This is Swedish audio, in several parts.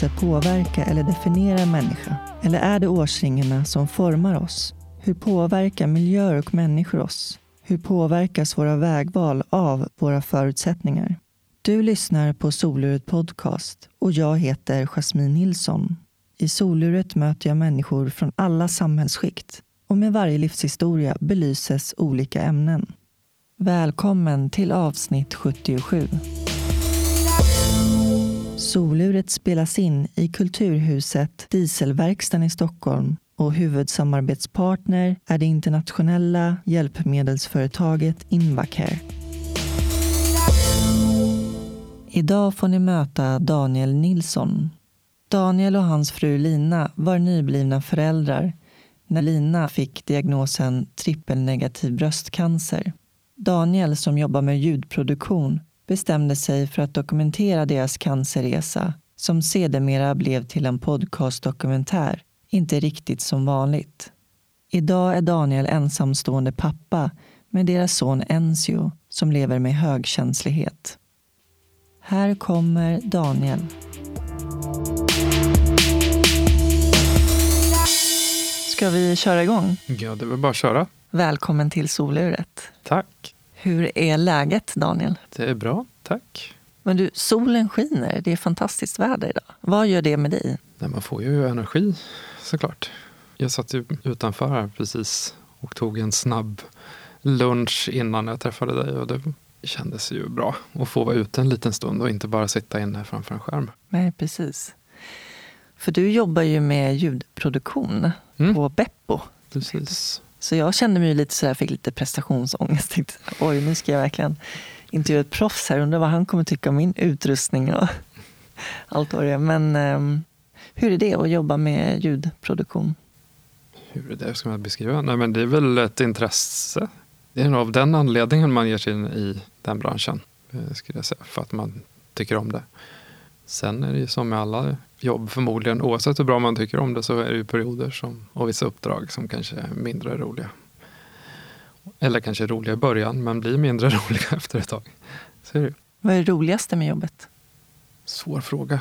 avgörande påverka eller definiera en människa? Eller är det årsringarna som formar oss? Hur påverkar miljöer och människor oss? Hur påverkas våra vägval av våra förutsättningar? Du lyssnar på Soluret Podcast och jag heter Jasmine Nilsson. I Soluret möter jag människor från alla samhällsskikt och med varje livshistoria belyses olika ämnen. Välkommen till avsnitt 77. Soluret spelas in i Kulturhuset Dieselverkstan i Stockholm och huvudsamarbetspartner är det internationella hjälpmedelsföretaget Invacare. Idag får ni möta Daniel Nilsson. Daniel och hans fru Lina var nyblivna föräldrar när Lina fick diagnosen trippelnegativ bröstcancer. Daniel, som jobbar med ljudproduktion, bestämde sig för att dokumentera deras cancerresa som sedermera blev till en podcastdokumentär, inte riktigt som vanligt. Idag är Daniel ensamstående pappa med deras son Enzio som lever med högkänslighet. Här kommer Daniel. Ska vi köra igång? Ja, det är väl bara att köra. Välkommen till soluret. Tack. Hur är läget, Daniel? Det är bra, tack. Men du, solen skiner. Det är fantastiskt väder idag. Vad gör det med dig? Nej, man får ju energi såklart. Jag satt ju utanför här precis och tog en snabb lunch innan jag träffade dig och det kändes ju bra att få vara ute en liten stund och inte bara sitta inne framför en skärm. Nej, precis. För du jobbar ju med ljudproduktion mm. på Beppo. Precis. Så jag kände mig lite så jag fick lite prestationsångest. Tänkte, Oj, nu ska jag verkligen intervjua ett proffs här. Undrar vad han kommer tycka om min utrustning och allt vad det är. Men um, hur är det att jobba med ljudproduktion? Hur är det ska man beskriva? Nej, men det är väl ett intresse. Det är av den anledningen man ger sig in i den branschen. Eh, skulle jag säga, för att man tycker om det. Sen är det ju som med alla jobb förmodligen, oavsett hur bra man tycker om det så är det ju perioder som, och vissa uppdrag som kanske är mindre roliga. Eller kanske roliga i början men blir mindre roliga efter ett tag. Så är det. Vad är det roligaste med jobbet? Svår fråga.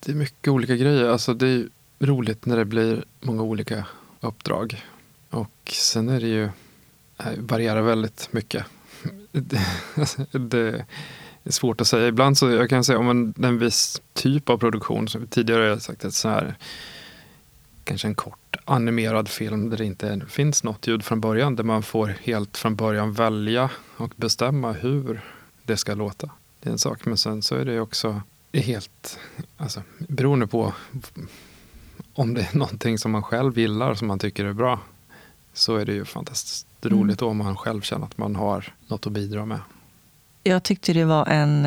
Det är mycket olika grejer. Alltså det är roligt när det blir många olika uppdrag. Och sen är det ju, det varierar väldigt mycket. Det, det, det är svårt att säga. Ibland så jag kan säga om en, en viss typ av produktion. Som tidigare har jag sagt att så här, kanske en kort animerad film där det inte finns något ljud från början. Där man får helt från början välja och bestämma hur det ska låta. Det är en sak. Men sen så är det också helt alltså, beroende på om det är någonting som man själv gillar som man tycker är bra. Så är det ju fantastiskt roligt mm. om man själv känner att man har något att bidra med. Jag tyckte det var en,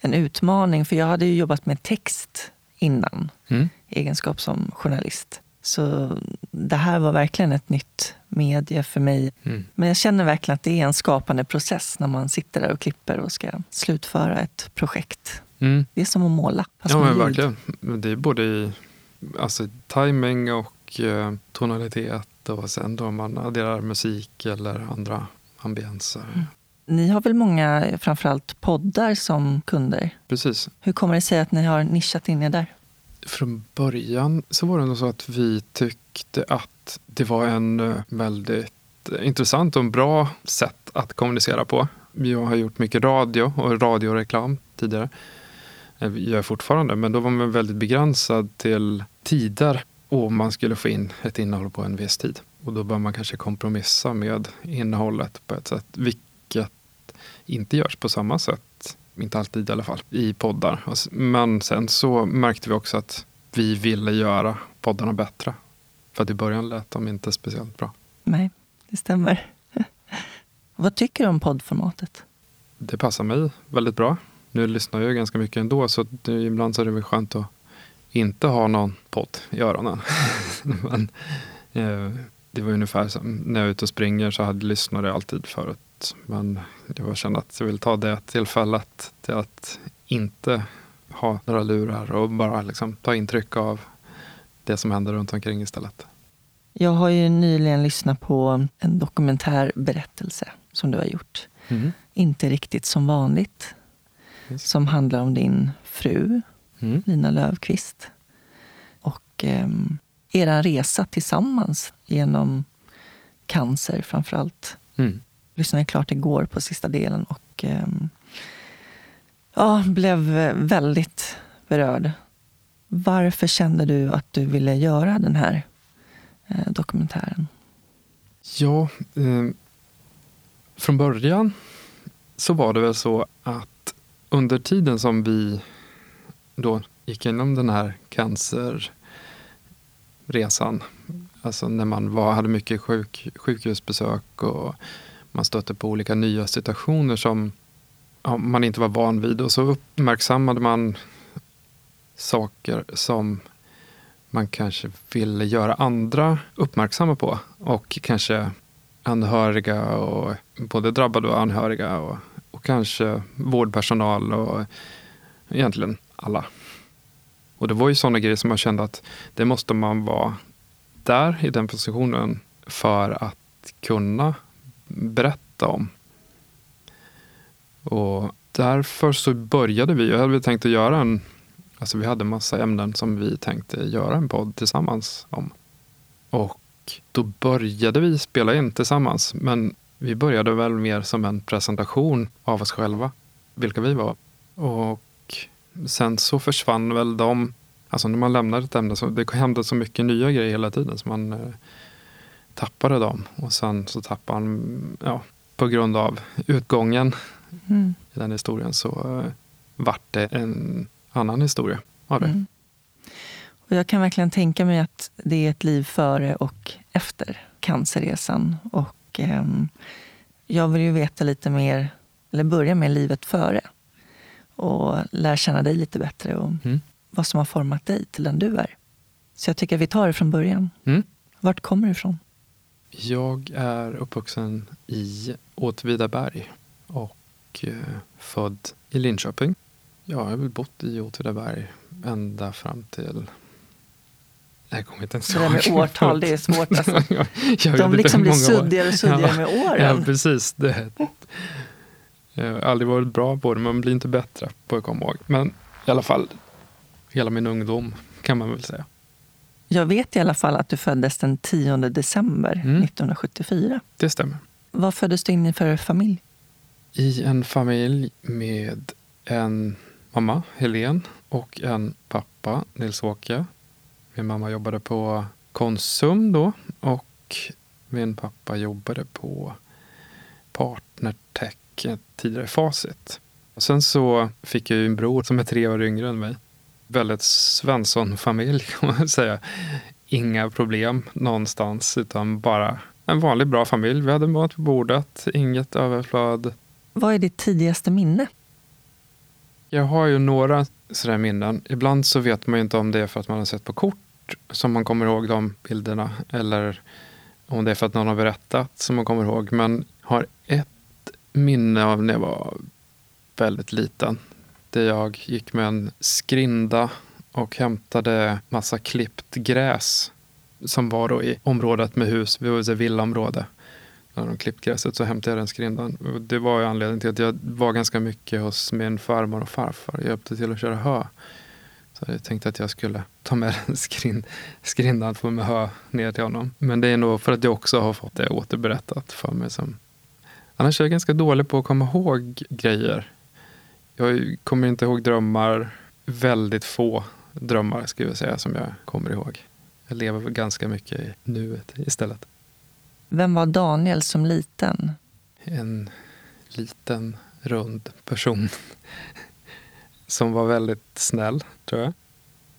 en utmaning, för jag hade ju jobbat med text innan, mm. egenskap som journalist. Så det här var verkligen ett nytt medie för mig. Mm. Men jag känner verkligen att det är en skapande process när man sitter där och klipper och ska slutföra ett projekt. Mm. Det är som att måla. Ja, men verkligen. Det är både i alltså, timing och eh, tonalitet och sen då man adderar musik eller andra ambienser. Mm. Ni har väl många, framförallt poddar som kunder? Precis. Hur kommer det sig att ni har nischat in er där? Från början så var det nog så att vi tyckte att det var en eh, väldigt intressant och bra sätt att kommunicera på. Jag har gjort mycket radio och radioreklam tidigare. Jag eh, gör fortfarande, men då var man väldigt begränsad till tider och man skulle få in ett innehåll på en viss tid. Och då bör man kanske kompromissa med innehållet på ett sätt inte görs på samma sätt, inte alltid i alla fall, i poddar. Men sen så märkte vi också att vi ville göra poddarna bättre. För att i början lät de inte speciellt bra. Nej, det stämmer. Vad tycker du om poddformatet? Det passar mig väldigt bra. Nu lyssnar jag ganska mycket ändå så ibland så är det väl skönt att inte ha någon podd i öronen. Men, eh, det var ungefär som när jag är ute och springer så hade lyssnare alltid förut men jag kände att jag vill ta det tillfället till att inte ha några lurar och bara liksom ta intryck av det som händer runt omkring istället. Jag har ju nyligen lyssnat på en dokumentärberättelse som du har gjort. Mm. Inte riktigt som vanligt. Just. Som handlar om din fru Mm. Lina Löfqvist. Och eh, er resa tillsammans genom cancer framför allt. Mm. Lyssnade klart igår på sista delen och eh, ja, blev väldigt berörd. Varför kände du att du ville göra den här eh, dokumentären? Ja, eh, från början så var det väl så att under tiden som vi då gick igenom den här cancerresan, alltså när man var, hade mycket sjuk, sjukhusbesök och man stötte på olika nya situationer som ja, man inte var van vid och så uppmärksammade man saker som man kanske ville göra andra uppmärksamma på och kanske anhöriga och både drabbade och anhöriga och, och kanske vårdpersonal och egentligen alla. Och det var ju sådana grejer som man kände att det måste man vara där i den positionen för att kunna berätta om. Och därför så började vi, jag hade tänkt att göra en, alltså vi hade massa ämnen som vi tänkte göra en podd tillsammans om. Och då började vi spela in tillsammans, men vi började väl mer som en presentation av oss själva, vilka vi var. Och sen så försvann väl de, alltså när man lämnade ett ämne, så det hände så mycket nya grejer hela tiden så man eh, tappade dem. Och sen så tappade man, ja, på grund av utgången Mm. i den historien så eh, vart det en annan historia av det. Mm. Och jag kan verkligen tänka mig att det är ett liv före och efter cancerresan. Och ehm, jag vill ju veta lite mer, eller börja med livet före. Och lära känna dig lite bättre och Mm. vad som har format dig till den du är. Så jag tycker att vi tar det från början. Mm. Vart kommer du ifrån? Jag är uppvuxen i Åtvidaberg och eh, född i Linköping. Ja, jag har väl bott i Åtvidaberg ända fram till... Jag kommer inte ens Det där med ihåg. årtal, det är svårt. Alltså. Jag- jag vet De liksom blir suddigare och suddigare Ja. med Ja, åren. precis. Det. Jag har aldrig varit bra på det, men man blir inte bättre på att komma ihåg. Men i alla fall, hela min ungdom kan man väl säga. Jag vet i alla fall att du föddes den 10 december Mm. 1974. Det stämmer. Vad föddes du in i för familj? I en familj med en mamma, Helen, och en pappa, Nils-Åke. Min mamma jobbade på Konsum då och min pappa jobbade på Partnertech, tidigare Facit. Och sen så fick jag ju en bror som är tre år yngre än mig. Väldigt Svensson-familj kan man säga. Inga problem någonstans utan bara en vanlig bra familj. Vi hade mat på bordet, inget överflöd. Vad är ditt tidigaste minne? Jag har ju några sådär minnen. Ibland så vet man ju inte om det är för att man har sett på kort som man kommer ihåg de bilderna eller om det är för att någon har berättat som man kommer ihåg. Men har ett minne av när jag var väldigt liten. Där jag gick med en skrinda och hämtade massa klippt gräs som var då i området med hus. Vi var i villaområde. När de klippt gräset så hämtade jag den skrindan. Och det var ju anledningen till att jag var ganska mycket hos min farmor och farfar. Jag hjälpte till att köra hö. Så jag tänkte att jag skulle ta med den skrin, skrindan få med hö ner till honom. Men det är nog för att jag också har fått det återberättat för mig. Som... Annars är jag ganska dålig på att komma ihåg grejer. Jag kommer inte ihåg drömmar. Väldigt få drömmar skulle jag säga som jag kommer ihåg. Jag lever ganska mycket i nuet istället. Vem var Daniel som liten? en liten rund person som var väldigt snäll, tror jag.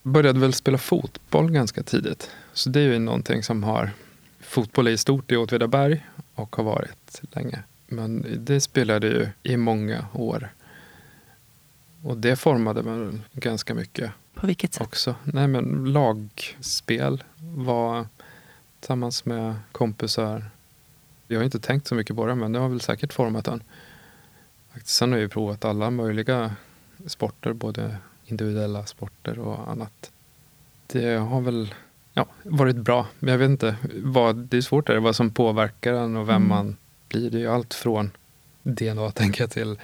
Började väl spela fotboll ganska tidigt. Så det är ju någonting som har... Fotboll är stort i Åtvidaberg och har varit länge. Men det spelade ju i många år. Och det formade mig ganska mycket På vilket sätt? också. Nej, men lagspel var tillsammans med kompisar. Jag har inte tänkt så mycket på det, men det har väl säkert format en. Faktiskt, Sen har jag ju provat alla möjliga sporter, både individuella sporter och annat. Det har väl ja, varit bra, men jag vet inte. Vad, det är svårt där, vad som påverkar en och vem Mm. man blir. Det är ju allt från DNA, tänker jag, till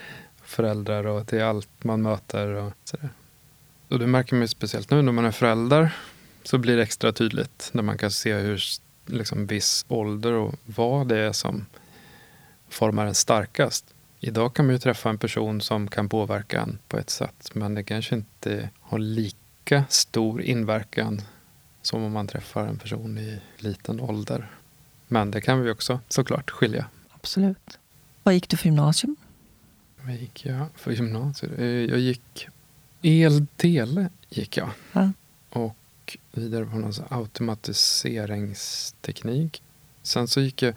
föräldrar och till allt man möter och sådär. Och det märker man ju speciellt nu när man är förälder. Så blir det extra tydligt när man kan se hur liksom, viss ålder och vad det är som formar en starkast. Idag kan man ju träffa en person som kan påverka en på ett sätt men det kanske inte har lika stor inverkan som om man träffar en person i liten ålder. Men det kan vi också såklart skilja. Absolut. Vad gick du för gymnasium? Vad gick jag för gymnasiet? Eh, jag gick el-tele. gick jag. Ja. Och vidare på någon automatiseringsteknik. Sen så gick jag,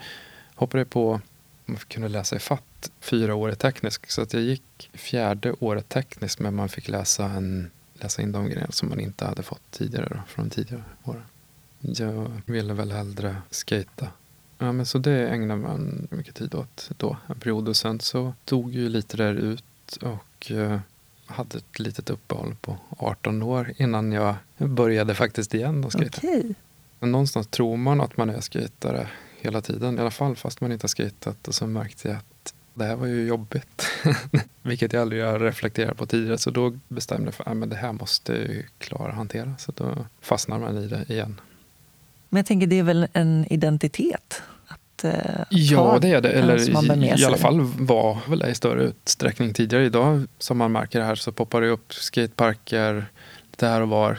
hoppade jag på, man kunde läsa i fatt fyra år teknisk. Så att jag gick fjärde året teknisk men man fick läsa, en, läsa in de grejer som man inte hade fått tidigare då, från tidigare år. Jag ville väl hellre skata Ja, men så det ägnade man mycket tid åt då, en period. Och sen så tog ju lite där ut och eh, hade ett litet uppehåll på 18 år innan jag började faktiskt igen att skejta. Okay. Någonstans tror man att man är skejtare hela tiden, i alla fall fast man inte har skejtat. Och så märkte jag att det här var ju jobbigt. Vilket jag aldrig har reflekterat på tidigare. Så då bestämde jag för att det här måste jag klara att hantera. Så då fastnar man i det igen. Men jag tänker det är väl en identitet? Att, eh, ja, det är det. Eller i, alla fall var väl det i större utsträckning tidigare. Idag, som man märker här, så poppar det upp skateparker lite här och var.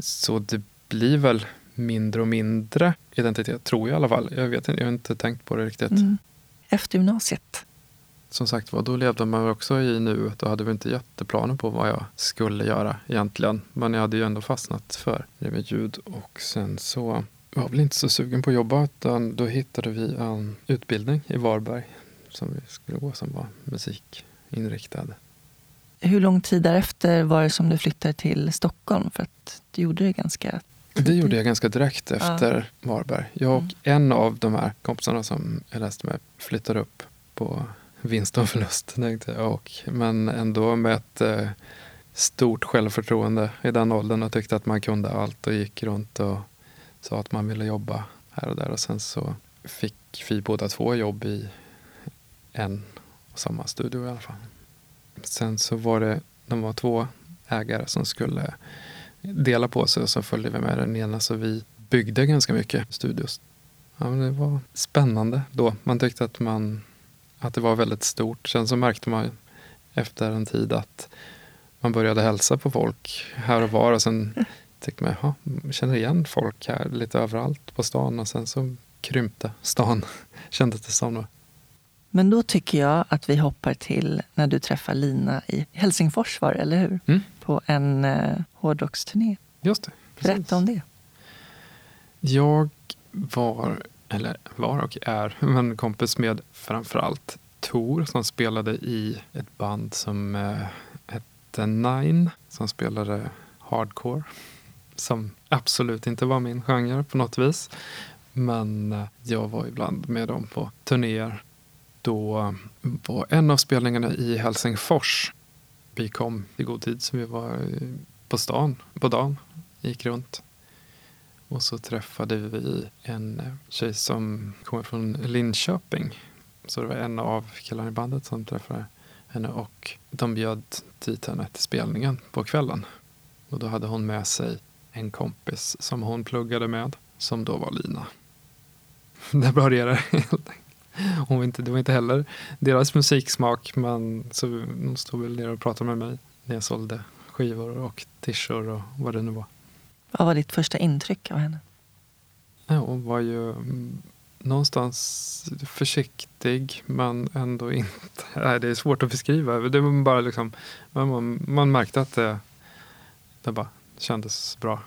Så det blir väl mindre och mindre identitet, tror jag i alla fall. Jag vet jag har inte tänkt på det riktigt. Mm. Efter gymnasiet? Som sagt var, då levde man också i nuet och hade väl inte jätteplaner på vad jag skulle göra egentligen. Men jag hade ju ändå fastnat för det med ljud och sen så var jag väl inte så sugen på att jobba utan då hittade vi en utbildning i Varberg som vi skulle gå som var musikinriktad. Hur lång tid därefter var det som du flyttade till Stockholm? För att du gjorde det ganska det gjorde jag ganska direkt efter ja. Varberg. Jag och mm. en av de här kompisarna som jag läste med flyttade upp på vinst och förlust. Tänkte jag. Och, men ändå med ett eh, stort självförtroende i den åldern och tyckte att man kunde allt och gick runt och sa att man ville jobba här och där. Och sen så fick vi båda två jobb i en och samma studio i alla fall. Sen så var det, de var två ägare som skulle dela på sig och så följde vi med den ena så vi byggde ganska mycket studios. Ja, men det var spännande då. Man tyckte att, man, att det var väldigt stort. Sen så märkte man efter en tid att man började hälsa på folk här och var och sen tyckte man, jaha, känner igen folk här lite överallt på stan och sen så krympte stan, kändes det som. Men då tycker jag att vi hoppar till när du träffar Lina i Helsingfors, var eller hur? Mm. På en eh, hårdrocksturné. Just det. Precis. Berätta om det. Jag var, eller var och är, men kompis med framförallt Tor som spelade i ett band som eh, hette Nine, som spelade hardcore som absolut inte var min genre på något vis. Men eh, jag var ibland med dem på turnéer. Då eh, var en av spelningarna i Helsingfors. Vi kom i god tid så vi var eh, på stan på dagen. Gick runt. Och så träffade vi en tjej som kommer från Linköping. Så det var en av killarna i bandet som träffade henne och de bjöd dit henne till spelningen på kvällen. Och då hade hon med sig en kompis som hon pluggade med, som då var Lina. Det började helt enkelt. Hon var inte, det var inte heller deras musiksmak, men så de stod väl ner och pratade med mig när jag sålde skivor och t-shirts och vad det nu var. Vad var ditt första intryck av henne? Ja, hon var ju mm, någonstans försiktig, men ändå inte. Nej, det är svårt att beskriva. Det var bara liksom, man, man märkte att det, det bara kändes bra.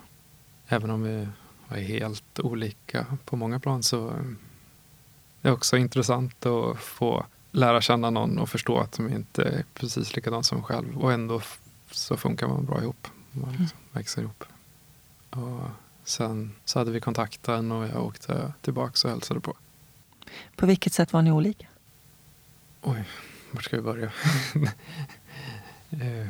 Även om vi var helt olika på många plan så det är också intressant att få lära känna någon och förstå att de inte är precis likadana som själv. Och ändå så funkar man bra ihop. Man liksom mm. växer ihop. Och sen så hade vi kontakten och jag åkte tillbaka och hälsade på. På vilket sätt var ni olika? Oj, var ska vi börja? Eh,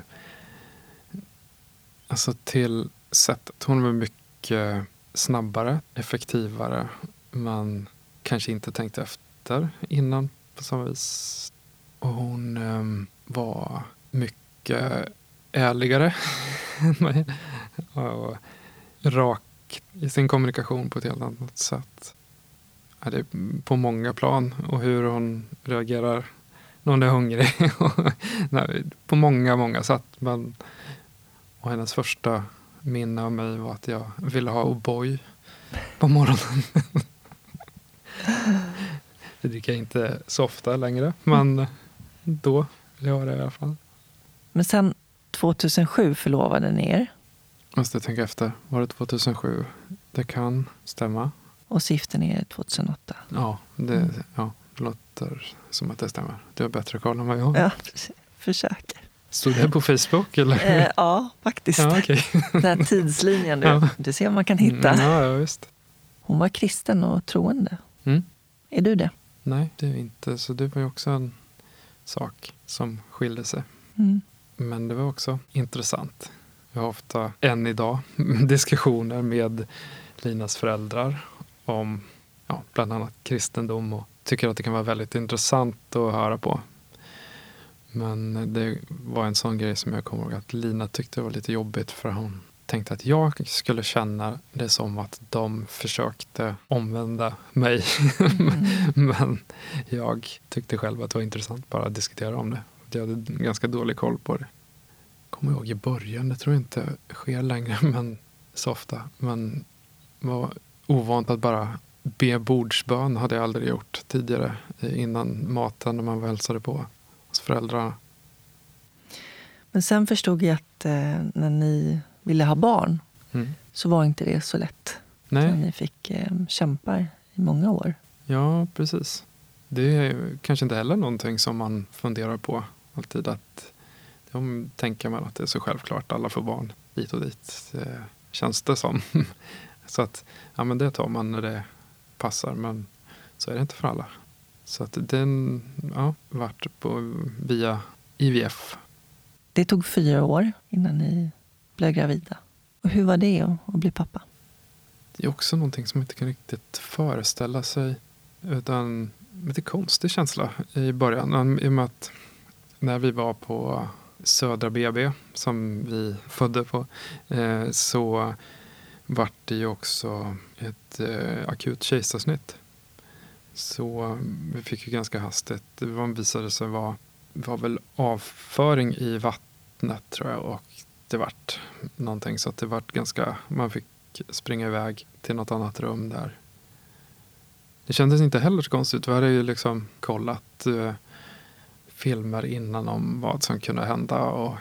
Alltså till sättet. Hon var mycket snabbare, effektivare. Man kanske inte tänkte efter innan på samma vis. Och hon um, var mycket ärligare och rak i sin kommunikation på ett helt annat sätt. Ja, det är på många plan och hur hon reagerar när hon är hungrig. Nej, på många, många sätt. Men, och hennes första minne av mig var att jag ville ha O'boy på morgonen. det dricker jag inte så ofta längre, men då vill jag ha det i alla fall. Men sen 2007 förlovade ni er. Måste tänka efter. Var det 2007? Det kan stämma. Och ni er 2008. Ja, det, mm. ja, det låter som att det stämmer. Du har bättre koll än vad jag har. Ja, försöker. Stod det på Facebook? Eller? Eh, ja, faktiskt. Ja, okay. Den här tidslinjen. Du, ja. du ser vad man kan hitta. Mm, ja, ja, visst. Hon var kristen och troende. Mm. Är du det? Nej, det är inte. Så det var ju också en sak som skilde sig. Mm. Men det var också intressant. Jag har ofta, än idag, diskussioner med Linas föräldrar om ja, bland annat kristendom och tycker att det kan vara väldigt intressant att höra på. Men det var en sån grej som jag kommer ihåg att Lina tyckte var lite jobbigt för hon tänkte att jag skulle känna det som att de försökte omvända mig. Mm. Men jag tyckte själv att det var intressant bara att diskutera om det. Jag hade ganska dålig koll på det. Kommer ihåg i början, det tror jag inte sker längre men så ofta. Men var ovant att bara be bordsbön hade jag aldrig gjort tidigare innan maten när man var hälsade på hos föräldrarna. Men sen förstod jag att eh, när ni ville ha barn mm. så var inte det så lätt. Nej. Ni fick eh, kämpa i många år. Ja, precis. Det är kanske inte heller någonting som man funderar på alltid. att De tänker man att det är så självklart, alla får barn dit och dit. Det känns det som. så att ja, men det tar man när det passar. Men så är det inte för alla. Så att den ja, vart på, via IVF. Det tog fyra år innan ni blev gravida. Och hur var det att, bli pappa? Det är också någonting som man inte kan riktigt föreställa sig. Utan lite konstig känsla i början. I och med att när vi var på Södra BB som vi födde på eh, så vart det ju också ett eh, akut kejsarsnitt. Så vi fick ju ganska hastigt, det visade sig vara var väl avföring i vattnet tror jag och det vart någonting så att det vart ganska, man fick springa iväg till något annat rum där. Det kändes inte heller så konstigt. Vi hade ju liksom kollat eh, filmer innan om vad som kunde hända och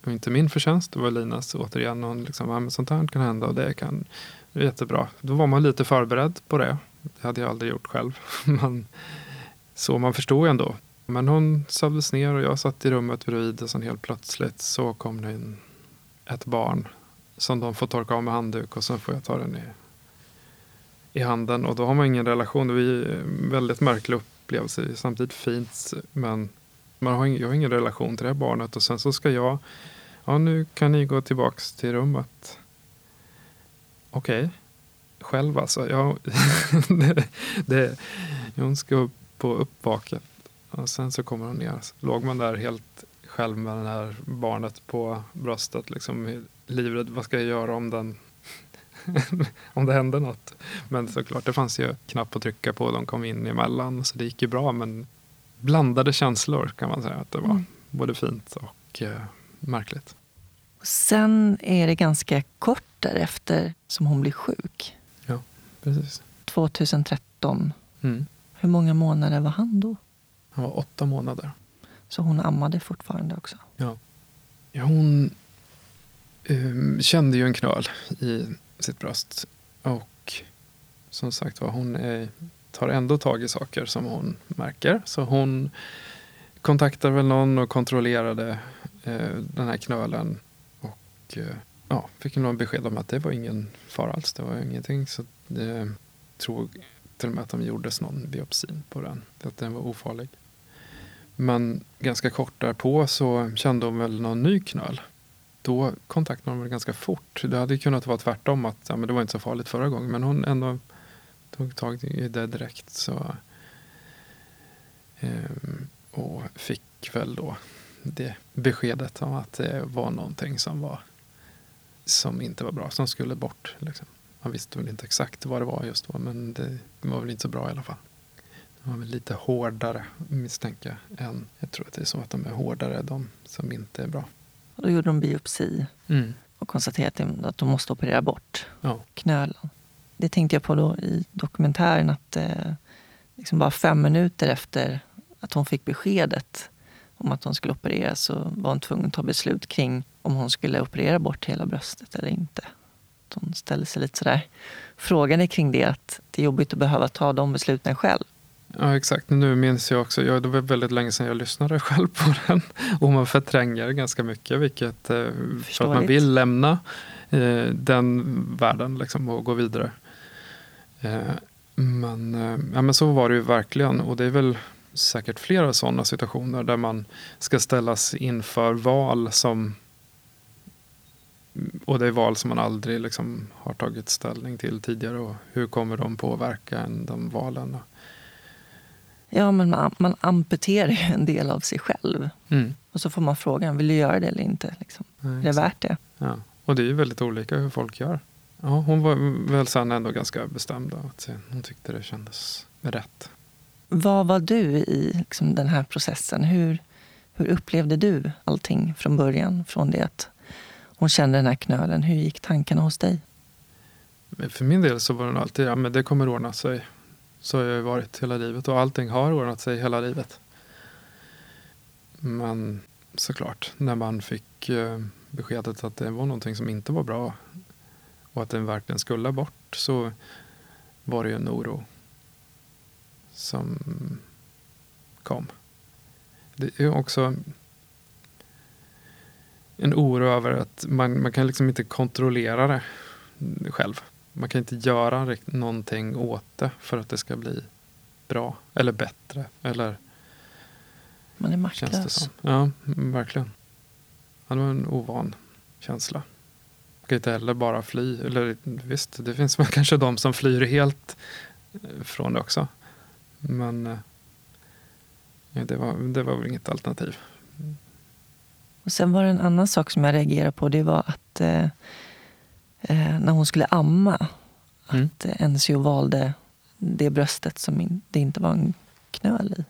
det var inte min förtjänst, det var Linas återigen. Hon liksom, ja, men sånt här kan hända och det kan, det är jättebra. Då var man lite förberedd på det. Det hade jag aldrig gjort själv. Men så man förstod ändå. Men hon sövdes ner och jag satt i rummet bredvid och sen helt plötsligt så kom det in ett barn som de får torka av med handduk och sen får jag ta den i, i handen. Och då har man ingen relation. Det är en väldigt märklig upplevelse. Samtidigt fint men man har ingen, jag har ingen relation till det här barnet och sen så ska jag, ja nu kan ni gå tillbaks till rummet. Okej. Okay själv alltså. Jag, det, det, hon ska upp på uppvaket och sen så kommer hon ner. Så låg man där helt själv med det här barnet på bröstet. Liksom, livrädd, vad ska jag göra om den om det hände något. Men såklart, det fanns ju knapp att trycka på. De kom in emellan, så det gick ju bra. Men blandade känslor kan man säga att det var. Mm. Både fint och eh, märkligt. Sen är det ganska kort därefter som hon blir sjuk. Precis. 2013. Mm. Hur många månader var han då? Han var åtta månader. Så hon ammade fortfarande också? Ja. ja hon um, kände ju en knöl i sitt bröst. Och som sagt var, hon är, tar ändå tag i saker som hon märker. Så hon kontaktar väl någon och kontrollerade eh, den här knölen. Och eh, ja, fick någon besked om att det var ingen fara alls. Det var ingenting. Så jag tror till och med att de gjordes någon biopsi på den. Att den var ofarlig. Men ganska kort därpå så kände hon väl någon ny knöl. Då kontaktade hon väl ganska fort. Det hade kunnat vara tvärtom att ja, men det var inte så farligt förra gången. Men hon ändå tog tag i det direkt. Så, ehm, och fick väl då det beskedet om att det var någonting som var som inte var bra, som skulle bort. Liksom. Man visste väl inte exakt vad det var just då, men det var väl inte så bra i alla fall. De var väl lite hårdare misstänker jag. Än, jag tror att det är så att de är hårdare, de som inte är bra. Och då gjorde de biopsi Mm. och konstaterade att de måste operera bort Ja. knölen. Det tänkte jag på då i dokumentären att eh, liksom bara fem minuter efter att hon fick beskedet om att hon skulle opereras så var hon tvungen att ta beslut kring om hon skulle operera bort hela bröstet eller inte. Hon ställde sig lite sådär frågande kring det, att det är jobbigt att behöva ta de besluten själv. Ja, exakt. Nu minns jag också, ja, det var väldigt länge sedan jag lyssnade själv på den. Och man förtränger ganska mycket, vilket eh, för att man vill lämna eh, den världen liksom, och gå vidare. Eh, men, eh, ja, men så var det ju verkligen. Och det är väl säkert flera sådana situationer där man ska ställas inför val som och det är val som man aldrig liksom har tagit ställning till tidigare. Och hur kommer de påverka en, de valen? Ja, men man, man amputerar en del av sig själv. Mm. Och så får man frågan, vill du göra det eller inte? Liksom. Ja, Är det värt det? Ja. Och det är ju väldigt olika hur folk gör. Ja, hon var väl sen ändå ganska bestämd. Att hon tyckte det kändes rätt. Vad var du i liksom, den här processen? Hur, hur upplevde du allting från början? Från det att hon kände den här knölen. Hur gick tankarna hos dig? För min del så var det alltid, ja men det kommer ordna sig. Så har jag varit hela livet och allting har ordnat sig hela livet. Men såklart, när man fick eh, beskedet att det var någonting som inte var bra och att den verkligen skulle bort så var det ju en oro som kom. Det är också en oro över att man, man kan liksom inte kontrollera det själv. Man kan inte göra någonting åt det för att det ska bli bra eller bättre. Eller Man är maktlös. Ja, verkligen. Ja, det var en ovan känsla. Kan inte heller bara fly. Eller visst, det finns väl kanske de som flyr helt eh, från det också. Men eh, ja, det, var, det var väl inget alternativ. Och sen var det en annan sak som jag reagerade på. Det var att eh, eh, när hon skulle amma, Mm. att NCO valde det bröstet som det inte var en knöl i.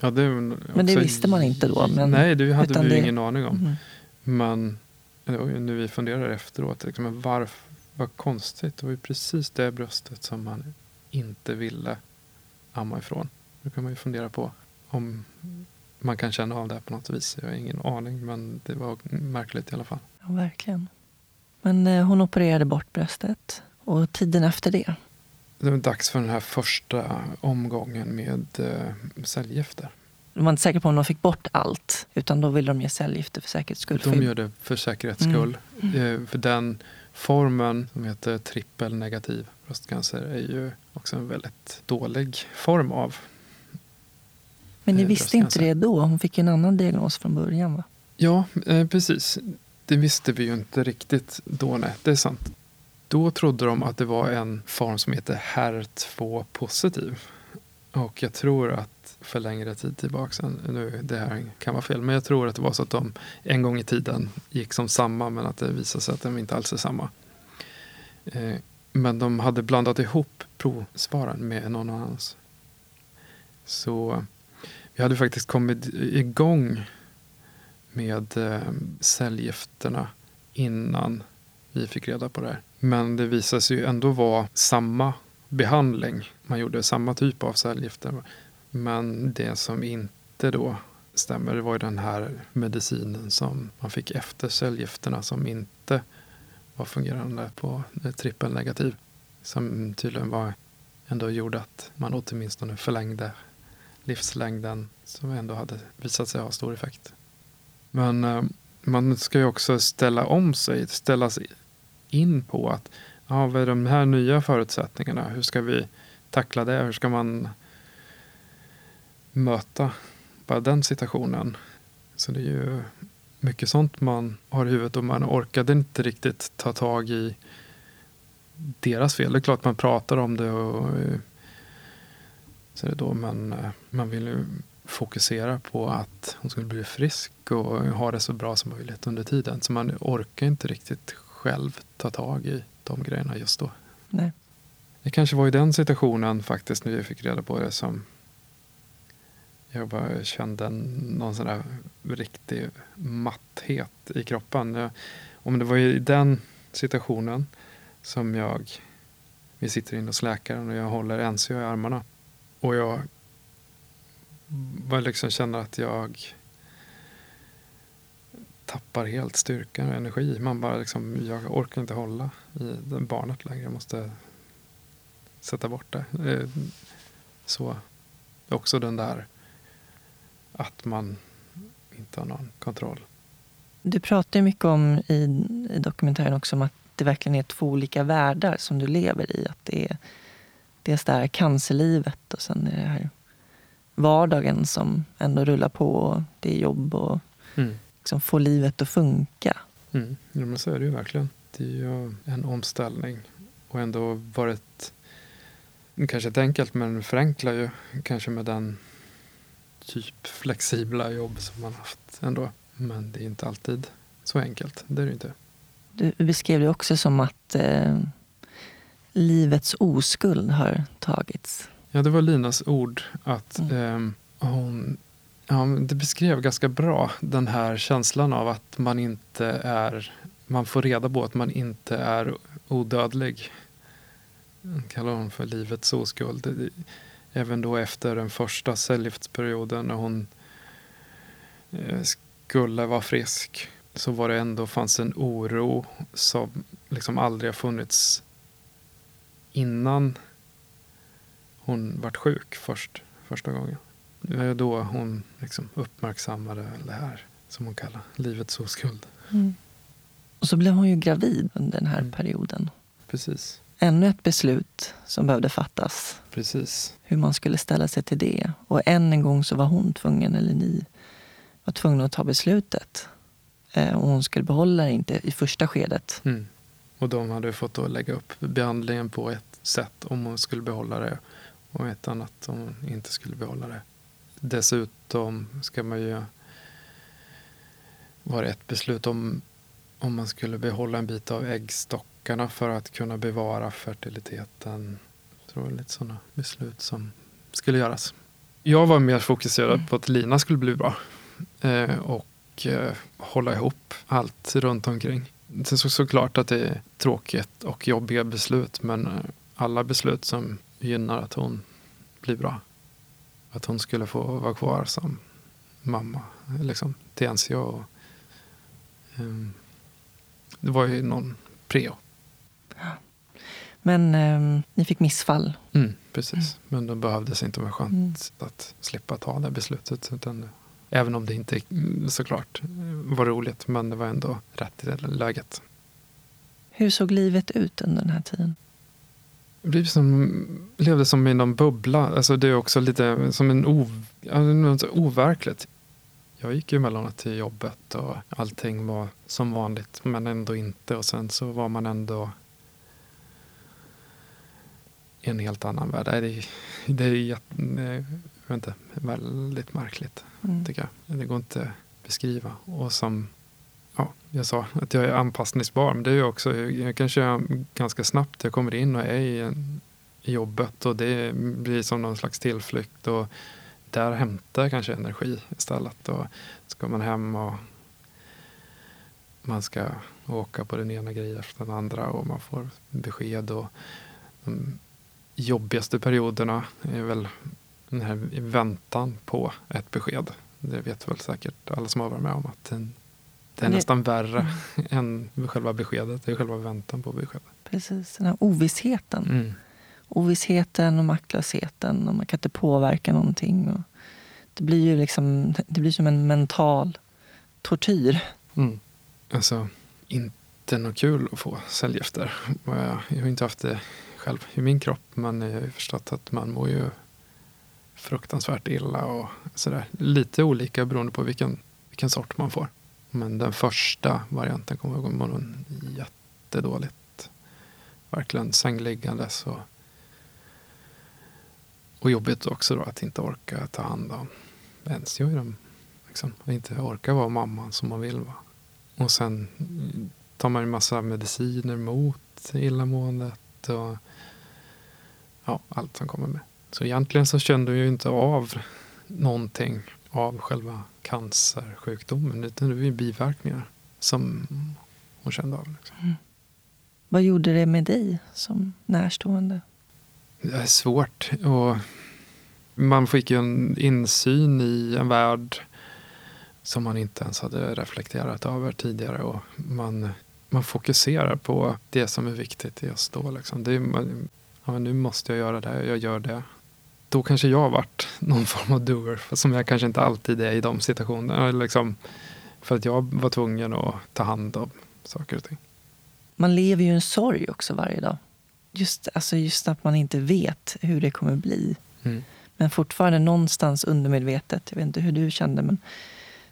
Ja, det, Men det visste man inte då, men- nej, det hade vi ju det- ingen aning om. Mm. Men det var ju nu vi funderar efteråt, liksom, varför, vad konstigt. Det var ju precis det bröstet som man inte ville amma ifrån. Nu kan man ju fundera på om man kan känna av det här på något vis. Jag har ingen aning, men det var märkligt i alla fall. Ja, verkligen. Men eh, hon opererade bort bröstet. Och tiden efter det, Det var dags för den här första omgången med eh, cellgifter. De var inte säkra på om de fick bort allt. Utan då ville de ge cellgifter för säkerhets skull. De gör det för säkerhets skull. Eh, För den formen som heter trippelnegativ bröstcancer är ju också en väldigt dålig form av. Men ni eh, visste inte det då? Hon fick en annan diagnos från början va? Ja, eh, precis. Det visste vi ju inte riktigt då. Nej, det är sant. Då trodde de att det var en form som heter HER2 positiv. Och jag tror att för längre tid tillbaka, nu det här kan vara fel, men jag tror att det var så att de en gång i tiden gick som samma men att det visade sig att de inte alls är samma. Eh, men de hade blandat ihop provsvaren med någon annans. Så vi hade faktiskt kommit igång med eh, cellgifterna innan vi fick reda på det här. Men det visade sig ju ändå vara samma behandling. Man gjorde samma typ av cellgifter. Men det som inte då stämmer var ju den här medicinen som man fick efter cellgifterna som inte var fungerande på trippelnegativ. Som tydligen var ändå gjorde att man åtminstone förlängde livslängden som ändå hade visat sig ha stor effekt. Men eh, man ska ju också ställa om sig, ställas in på att ja, vad är de här nya förutsättningarna? Hur ska vi tackla det? Hur ska man möta bara den situationen? Så det är ju mycket sånt man har i huvudet och man orkade inte riktigt ta tag i deras fel. Det är klart man pratar om det och eh, så är det då man, eh, man vill ju fokusera på att hon skulle bli frisk och ha det så bra som möjligt under tiden. Så man orkar inte riktigt själv ta tag i de grejerna just då. Nej. Det kanske var i den situationen faktiskt när vi fick reda på det som jag bara kände någon sån där riktig matthet i kroppen. Jag, om det var i den situationen som jag, vi sitter inne hos läkaren och jag håller NCO i armarna och jag bara liksom känner att jag tappar helt styrkan och energi. Man bara liksom, jag orkar inte hålla i barnet längre. Jag måste sätta bort det. Eh, så också den där att man inte har någon kontroll. Du pratar mycket om i, i dokumentären också om att det verkligen är två olika världar som du lever i. Att det är dels det här cancerlivet och sen är det här vardagen som ändå rullar på. Och det är jobb och mm. liksom få livet att funka. Mm. Ja, men så är det ju verkligen. Det är ju en omställning och ändå varit kanske ett enkelt men förenklar ju kanske med den typ flexibla jobb som man haft ändå. Men det är inte alltid så enkelt. Det är det inte. Du beskrev det också som att eh, livets oskuld har tagits. Ja, det var Linas ord. att mm. eh, hon, ja, Det beskrev ganska bra den här känslan av att man inte är... Man får reda på att man inte är odödlig. kallar hon för livets oskuld. Även då efter den första cellgiftsperioden när hon eh, skulle vara frisk så var det ändå fanns en oro som liksom aldrig har funnits innan hon vart sjuk först, första gången. Det var då hon liksom uppmärksammade det här som hon kallar livets oskuld. Mm. Och så blev hon ju gravid under den här mm. perioden. Precis. Ännu ett beslut som behövde fattas. Precis. Hur man skulle ställa sig till det. Och än en gång så var hon tvungen, eller ni, var tvungna att ta beslutet. Eh, och hon skulle behålla det inte i första skedet. Mm. Och de hade fått då lägga upp behandlingen på ett sätt om hon skulle behålla det och ett annat om hon inte skulle behålla det. Dessutom ska man ju vara ett beslut om om man skulle behålla en bit av äggstockarna för att kunna bevara fertiliteten. Jag tror det är lite sådana beslut som skulle göras. Jag var mer fokuserad mm. på att Lina skulle bli bra eh, och eh, hålla ihop allt runt omkring. Är så, såklart att det är tråkigt och jobbiga beslut men eh, alla beslut som gynnar att hon blir bra. Att hon skulle få vara kvar som mamma liksom, till NCA. Och, um, det var ju någon preo. Men um, ni fick missfall? Mm, precis, mm. men det behövdes inte vara skönt mm. att slippa ta det beslutet. Utan, även om det inte såklart var roligt, men det var ändå rätt i det läget. Hur såg livet ut under den här tiden? Jag som, levde som i någon bubbla. Alltså det är också lite som en ov, overkligt. Jag gick ju emellanåt till jobbet och allting var som vanligt men ändå inte. Och sen så var man ändå en helt annan värld. Det är, det är, jag vet inte, väldigt märkligt mm. tycker jag. Det går inte att beskriva. Och som ja, jag sa att jag är anpassningsbar. Men det är ju också, jag kan köra ganska snabbt. Jag kommer in och är i, i jobbet och det blir som någon slags tillflykt. Och där hämtar jag kanske energi istället. Och ska man hem och man ska åka på den ena grejen efter den andra och man får besked. Och de jobbigaste perioderna är väl den här väntan på ett besked. Det vet väl säkert alla som har varit med om att den det är nästan värre mm. än själva beskedet. Det är själva väntan på beskedet. Precis, den här ovissheten. Mm. Ovissheten och maktlösheten och man kan inte påverka någonting. Och det blir ju liksom, det blir som en mental tortyr. Mm. Alltså, inte något kul att få cellgifter. Jag har inte haft det själv i min kropp men jag har ju förstått att man mår ju fruktansvärt illa och sådär. Lite olika beroende på vilken, vilken sort man får. Men den första varianten kommer jag ihåg mår jättedåligt. Verkligen sängliggandes och, och jobbigt också då att inte orka ta hand om ens jag dem. Liksom. Att inte orka vara mamman som man vill vara. Och sen tar man en massa mediciner mot illamåendet och ja, allt som kommer med. Så egentligen så kände hon ju inte av någonting av själva cancersjukdomen utan det var ju biverkningar som hon kände av. Liksom. Mm. Vad gjorde det med dig som närstående? Det är svårt. Och man fick ju en insyn i en värld som man inte ens hade reflekterat över tidigare. Och man, man fokuserar på det som är viktigt just då. Liksom. Det är, ja, nu måste jag göra det, jag gör det. Då kanske jag har varit någon form av doer, som jag kanske inte alltid är i de situationerna. Liksom, för att jag var tvungen att ta hand om saker och ting. Man lever ju en sorg också varje dag. Just, alltså just att man inte vet hur det kommer bli. Mm. Men fortfarande någonstans undermedvetet, jag vet inte hur du kände, men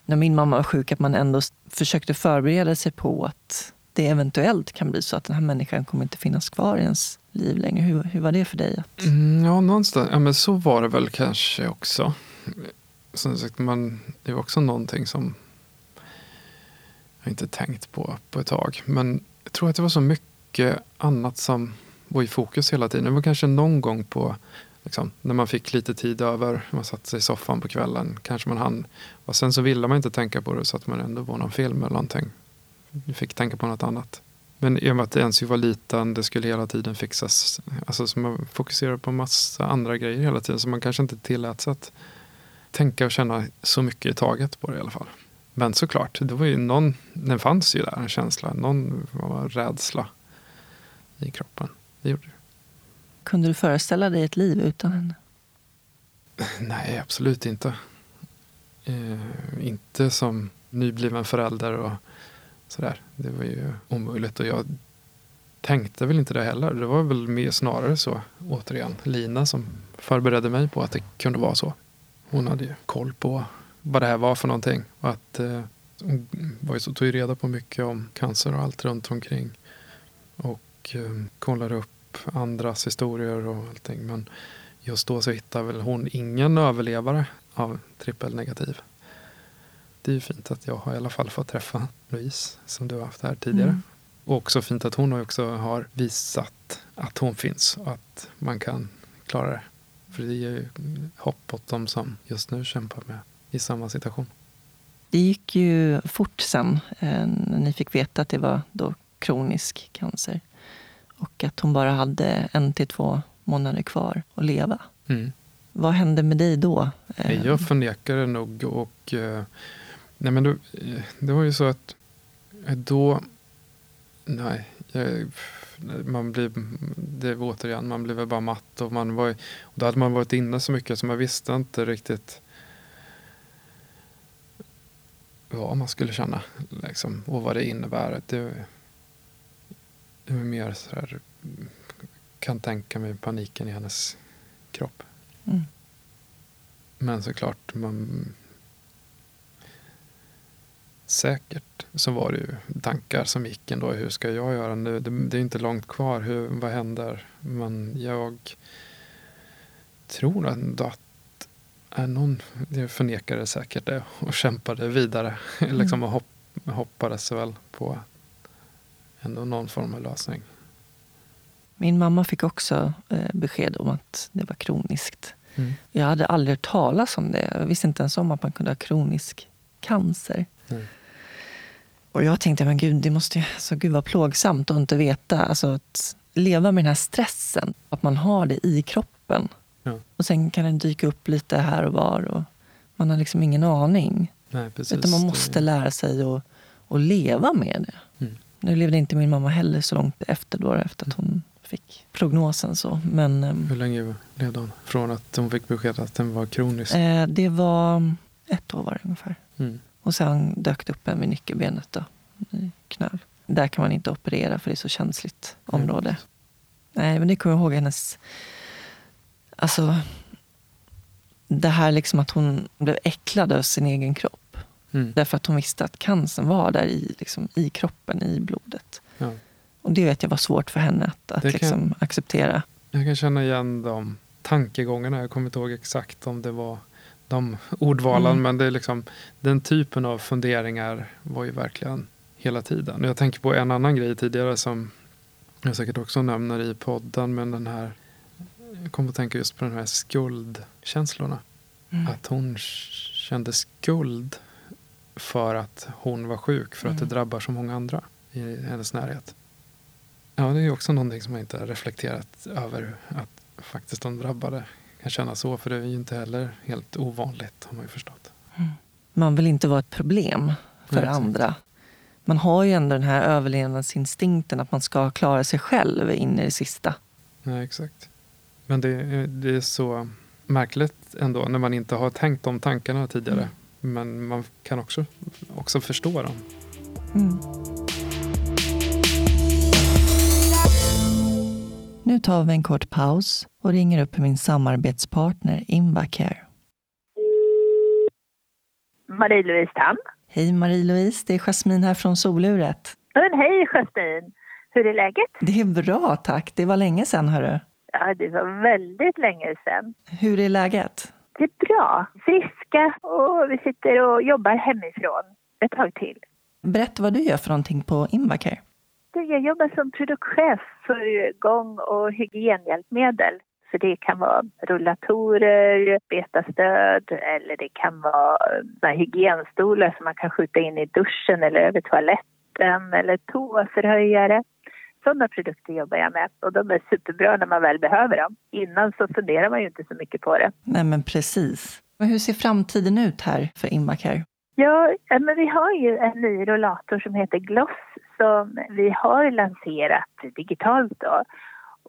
när min mamma var sjuk, att man ändå försökte förbereda sig på att det eventuellt kan bli så att den här människan kommer inte finnas kvar i ens liv längre. Hur, hur var det för dig? Att... Mm, ja, någonstans. Ja, men så var det väl kanske också. Som sagt, man, det var också någonting som jag inte tänkt på på ett tag. Men jag tror att det var så mycket annat som var i fokus hela tiden. Det var kanske någon gång på Liksom, när man fick lite tid över, man satt sig i soffan på kvällen, kanske man hann. Och sen så ville man inte tänka på det så att man ändå var någon film eller någonting. Man fick tänka på något annat. Men i och med att ens var liten, det skulle hela tiden fixas. Alltså så man fokuserade på massa andra grejer hela tiden. Så man kanske inte tillät sig att tänka och känna så mycket i taget på det i alla fall. Men såklart, det var ju någon, den fanns ju där, en känsla, någon rädsla i kroppen. Det gjorde det. Kunde du föreställa dig ett liv utan henne? Nej, absolut inte. Eh, inte som nybliven förälder och sådär. Det var ju omöjligt och jag tänkte väl inte det heller. Det var väl mer snarare så, återigen, Lina som förberedde mig på att det kunde vara så. Hon hade ju koll på vad det här var för någonting. Och att, eh, hon var ju så, tog ju reda på mycket om cancer och allt runt omkring. Och eh, kollade upp andras historier och allting. Men just då så hittade väl hon ingen överlevare av trippelnegativ. Det är ju fint att jag har i alla fall fått träffa Louise som du har haft här tidigare. Mm. Och också fint att hon också har visat att hon finns och att man kan klara det. För det ger ju hopp åt dem som just nu kämpar med i samma situation. Det gick ju fort sen eh, när ni fick veta att det var då kronisk cancer. Och att hon bara hade en till två månader kvar att leva. Mm. Vad hände med dig då? Jag förnekade nog och eh, nej men då, eh, det var ju så att eh, då, nej, man blir, det var återigen, man blev bara matt och man var, och då hade man varit inne så mycket så man visste inte riktigt vad man skulle känna liksom, och vad det innebär. Det, det var mer så här, kan tänka mig paniken i hennes kropp. Mm. Men såklart, man, säkert så var det ju tankar som gick ändå. Hur ska jag göra nu? Det, det är inte långt kvar. Hur, vad händer? Men jag tror ändå att är någon, jag förnekade säkert det och kämpade vidare. Mm. liksom och hopp, hoppades väl på ändå någon form av lösning. Min mamma fick också eh, besked om att det var kroniskt. Mm. Jag hade aldrig hört talas om det. Jag visste inte ens om att man kunde ha kronisk cancer. Mm. Och jag tänkte, men gud, det måste alltså, gud vad plågsamt att inte veta. Alltså, att leva med den här stressen, att man har det i kroppen. Ja. Och sen kan den dyka upp lite här och var. Och man har liksom ingen aning. Nej, precis. Utan man måste lära sig att, att leva med det. Mm. Nu levde inte min mamma heller så långt efter, då, efter att hon fick prognosen. Så. Men, ehm, Hur länge levde hon? Från att hon fick besked att den var kronisk? Eh, det var ett år var det ungefär. Mm. Och sen dök det upp en vid nyckelbenet då, i knöl. Där kan man inte operera för det är så känsligt område. Mm. Nej, men det kommer jag ihåg hennes... Alltså, det här liksom att hon blev äcklad av sin egen kropp. Mm. Därför att hon visste att cancern var där i, liksom, i kroppen, i blodet. Ja. Och det vet jag var svårt för henne att, att kan, liksom acceptera. Jag kan känna igen de tankegångarna. Jag kommer inte ihåg exakt om det var de ordvalen. Mm. Men det är liksom, den typen av funderingar var ju verkligen hela tiden. Jag tänker på en annan grej tidigare som jag säkert också nämner i podden. Men den här, jag kommer att tänka just på den här skuldkänslorna. Mm. Att hon kände skuld för att hon var sjuk. För att det mm. drabbar så många andra i hennes närhet. Ja, det är också någonting som jag inte har reflekterat över. Att faktiskt de drabbade kan känna så. För det är ju inte heller helt ovanligt har man ju förstått. Mm. Man vill inte vara ett problem för Nej, andra. Man har ju ändå den här överlevnadsinstinkten att man ska klara sig själv in i det sista. Nej, exakt. Men det, det är så märkligt ändå när man inte har tänkt de tankarna tidigare. Mm. Men man kan också, också förstå dem. Mm. Nu tar vi en kort paus och ringer upp min samarbetspartner Invacare. Marie-Louise Tam. Hej Marie-Louise, det är Jasmin här från Soluret. Men hej Jasmin! Hur är läget? Det är bra tack, det var länge sedan hörru. Ja, det var väldigt länge sedan. Hur är läget? Det är bra. Friska och vi sitter och jobbar hemifrån ett tag till. Berätta vad du gör för någonting på Invacare. Jag jobbar som produktchef för gång och hygienhjälpmedel. Så det kan vara rullatorer, betastöd eller det kan vara eh, hygienstolar som man kan skjuta in i duschen eller över toaletten eller toaförhöjare. Sådana produkter jobbar jag med och de är superbra när man väl behöver dem. Innan så funderar man ju inte så mycket på det. Nej men precis. Men hur ser framtiden ut här för Invacare? Ja, men vi har ju en ny rollator som heter Gloss som vi har lanserat digitalt då.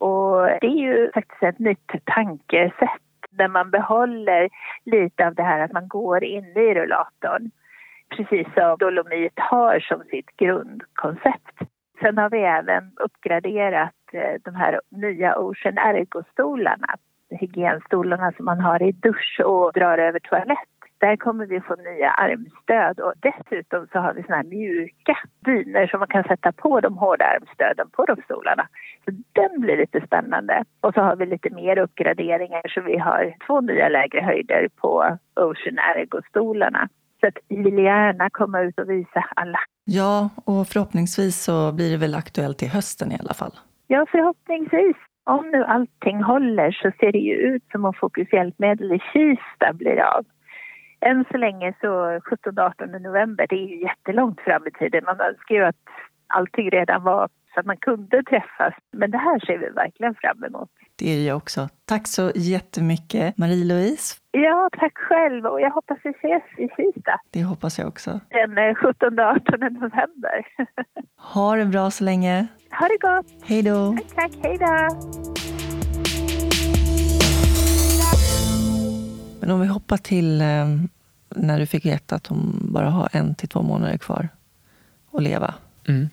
Och det är ju faktiskt ett nytt tankesätt där man behåller lite av det här att man går in i rullatorn. Precis som Dolomit har som sitt grundkoncept. Sen har vi även uppgraderat eh, de här nya Ocean Ergo-stolarna. Hygienstolarna som man har i dusch och drar över toalett. Där kommer vi få nya armstöd och dessutom så har vi såna här mjuka dyner som man kan sätta på de hårda armstöden på de stolarna. Så den blir lite spännande. Och så har vi lite mer uppgraderingar så vi har två nya lägre höjder på Ocean Ergo-stolarna. Så att vi vill gärna komma ut och visa alla. Ja, och förhoppningsvis så blir det väl aktuellt till hösten i alla fall. Ja, förhoppningsvis. Om nu allting håller så ser det ju ut som om Fokus hjälpmedel i Kista blir av än så länge så 17-18 november, det är ju jättelångt fram i tiden. Man önskar ju att allting redan var så att man kunde träffas. Men det här ser vi verkligen fram emot. Det är jag också. Tack så jättemycket Marie-Louise. Ja, tack själv och jag hoppas vi ses i Kista. Det hoppas jag också. Den 17-18 november. ha det bra så länge. Ha det gott. Hej då. Tack, tack. Hej då. Men om vi hoppar till eh, när du fick veta att hon bara har en till två månader kvar att leva. Mm.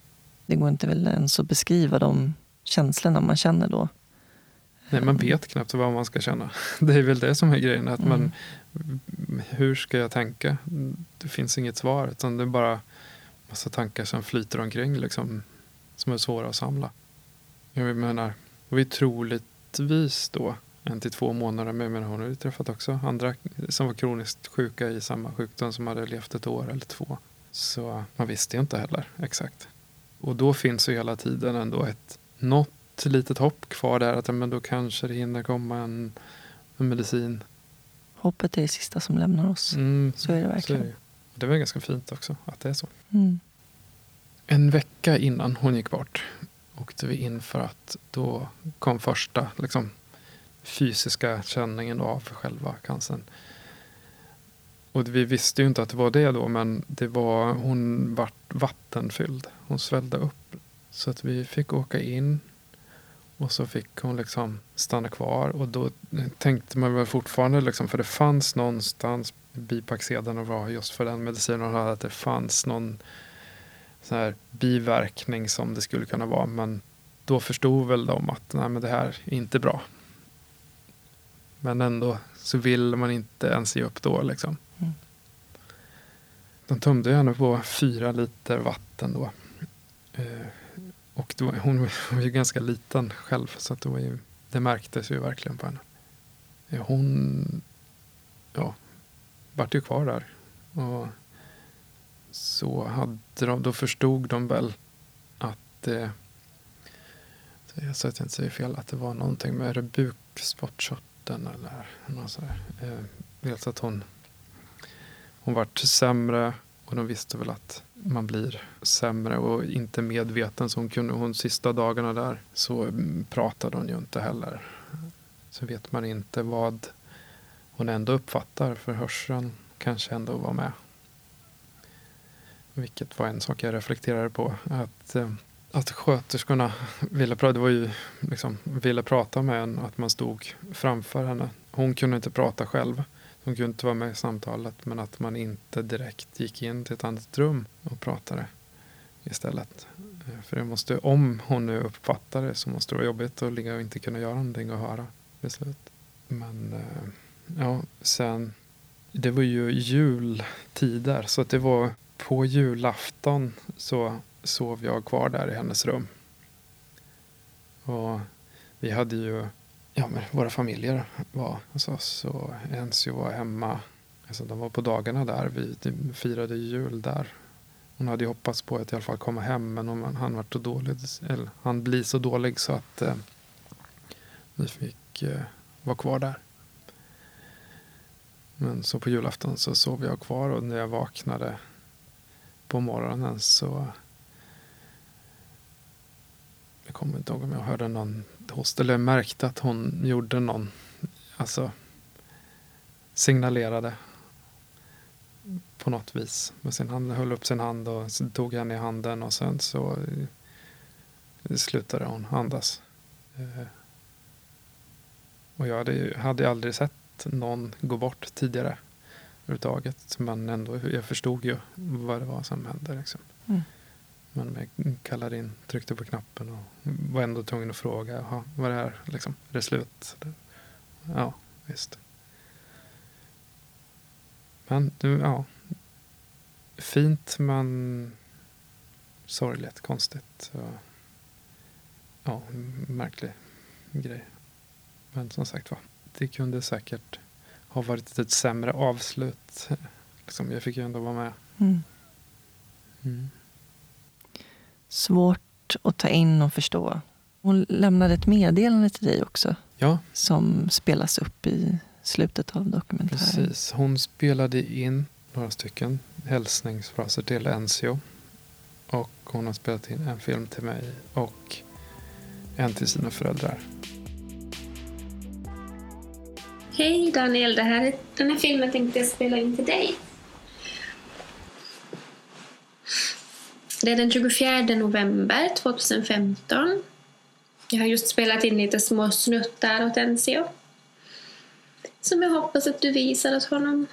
Det går inte väl ens att beskriva de känslorna man känner då. Nej, man vet knappt vad man ska känna. Det är väl det som är grejen. Att man, mm. hur ska jag tänka? Det finns inget svar. Utan det är bara massa tankar som flyter omkring. Liksom, som är svåra att samla. Jag menar, vi troligtvis då en till två månader. Men menar, hon har ju träffat också andra som var kroniskt sjuka i samma sjukdom som hade levt ett år eller två. Så man visste ju inte heller exakt. Och då finns ju hela tiden ändå ett något litet hopp kvar där. Att men då kanske det hinner komma en, en medicin. Hoppet är det sista som lämnar oss. Mm, så är det verkligen. Är det. det var ganska fint också att det är så. Mm. En vecka innan hon gick bort åkte vi in för att då kom första liksom, fysiska känningen av själva cancern. Och vi visste ju inte att det var det då, men det var, hon vart vattenfylld. Hon svällde upp. Så att vi fick åka in och så fick hon liksom stanna kvar. Och då tänkte man väl fortfarande, liksom, för det fanns någonstans bipacksedeln och var just för den medicinen hon hade, att det fanns någon sån här biverkning som det skulle kunna vara. Men då förstod väl de att nej, men det här är inte bra. Men ändå så vill man inte ens ge upp då. Liksom. Mm. De tömde henne på fyra liter vatten då. Eh, och då, hon var ju ganska liten själv så att det, var ju, det märktes ju verkligen på henne. Eh, hon ja, vart ju kvar där. Och så hade de, då förstod de väl att det, så att jag inte säger fel, att det var någonting med är bukspottkörteln eller något sådär. Eh, dels att hon, hon vart sämre och de visste väl att man blir sämre och inte medveten. Så hon kunde, hon sista dagarna där så pratade hon ju inte heller. Så vet man inte vad hon ändå uppfattar för hörseln kanske ändå var med. Vilket var en sak jag reflekterade på. Att, eh, att sköterskorna ville, det var ju liksom, ville prata med en, att man stod framför henne. Hon kunde inte prata själv. Hon kunde inte vara med i samtalet men att man inte direkt gick in till ett annat rum och pratade istället. Eh, för det måste, om hon nu uppfattar det så måste det vara jobbigt att ligga och inte kunna göra någonting och höra beslut. Men eh, ja, sen det var ju jultider så att det var på julafton så sov jag kvar där i hennes rum. Och vi hade ju, ja men våra familjer var hos oss och Enzio var hemma. Alltså de var på dagarna där, vi firade jul där. Hon hade ju hoppats på att i alla fall komma hem men hon han var så dålig, eller han blir så dålig så att eh, vi fick eh, vara kvar där. Men så på julafton så sov jag kvar och när jag vaknade på morgonen så jag kommer inte ihåg om jag hörde någon host eller märkte att hon gjorde någon, alltså signalerade på något vis med sin hand, höll upp sin hand och tog henne i handen och sen så eh, slutade hon andas. Eh, och jag hade, hade aldrig sett någon gå bort tidigare överhuvudtaget. Men ändå, jag förstod ju vad det var som hände. Liksom. Mm. Men kallade in, tryckte på knappen och var ändå tvungen att fråga. Jaha, vad är det här? Liksom, är det slut? Ja, visst. Men ja, fint men sorgligt, konstigt. ja, märklig grej. Men som sagt var, det kunde säkert ha varit ett sämre avslut. Liksom, jag fick ju ändå vara med. Mm. Mm. Svårt att ta in och förstå. Hon lämnade ett meddelande till dig också. Ja. Som spelas upp i slutet av dokumentären. Precis. Hon spelade in några stycken hälsningsfraser till Enzio. Och hon har spelat in en film till mig och en till sina föräldrar. Hej Daniel, det här är, den här filmen tänkte jag spela in till dig. Det är den 24 november 2015. Jag har just spelat in lite små snuttar åt Enzio. Som jag hoppas att du visar åt honom.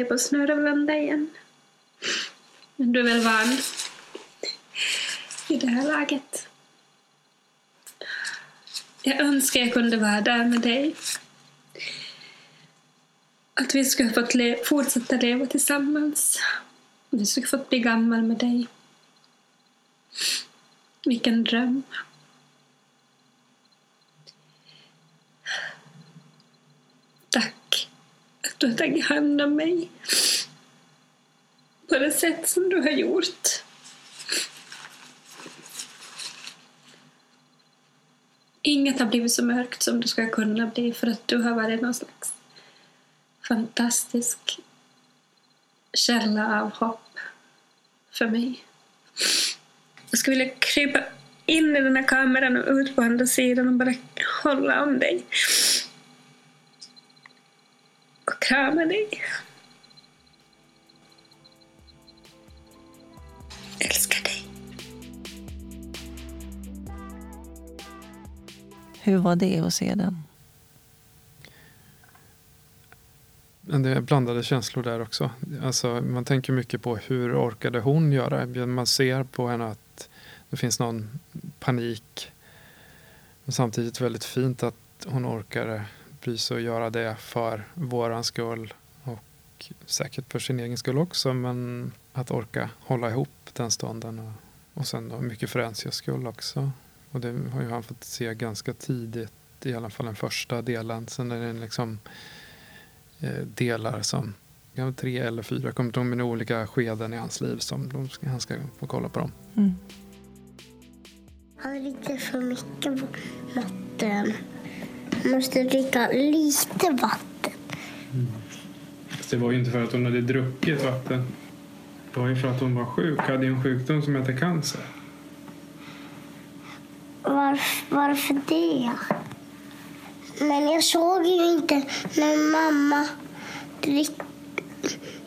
Se på snörvlanda igen. Men du är väl van i det här laget? Jag önskar jag kunde vara där med dig. Att vi skulle fått le fortsätta leva tillsammans. Att vi skulle fått bli gammal med dig. Vilken dröm. Du har tagit hand om mig på det sätt som du har gjort. Inget har blivit så mörkt som det ska kunna bli för att du har varit någon slags fantastisk källa av hopp för mig. Jag skulle vilja krypa in i den här kameran och ut på andra sidan och bara hålla om dig dig. Älskar dig. Hur var det att se den? Det är blandade känslor där också. Alltså, man tänker mycket på hur orkade hon göra? Man ser på henne att det finns någon panik. Men samtidigt väldigt fint att hon orkade bry sig och göra det för våran skull. Och säkert för sin egen skull också. Men att orka hålla ihop den stunden. Och, och sen då mycket för Enzios skull också. Och det har ju han fått se ganska tidigt. I alla fall den första delen. Sen är det liksom eh, delar som tre eller fyra, kommer de med olika skeden i hans liv som de, han ska få kolla på dem. Mm. Han dricker för mycket vatten. Han måste dricka lite vatten. Mm. Det var ju inte för att hon hade druckit vatten. Det var ju för att hon var sjuk, hade en sjukdom som heter cancer. Varför, varför det? Men jag såg ju inte när mamma drick,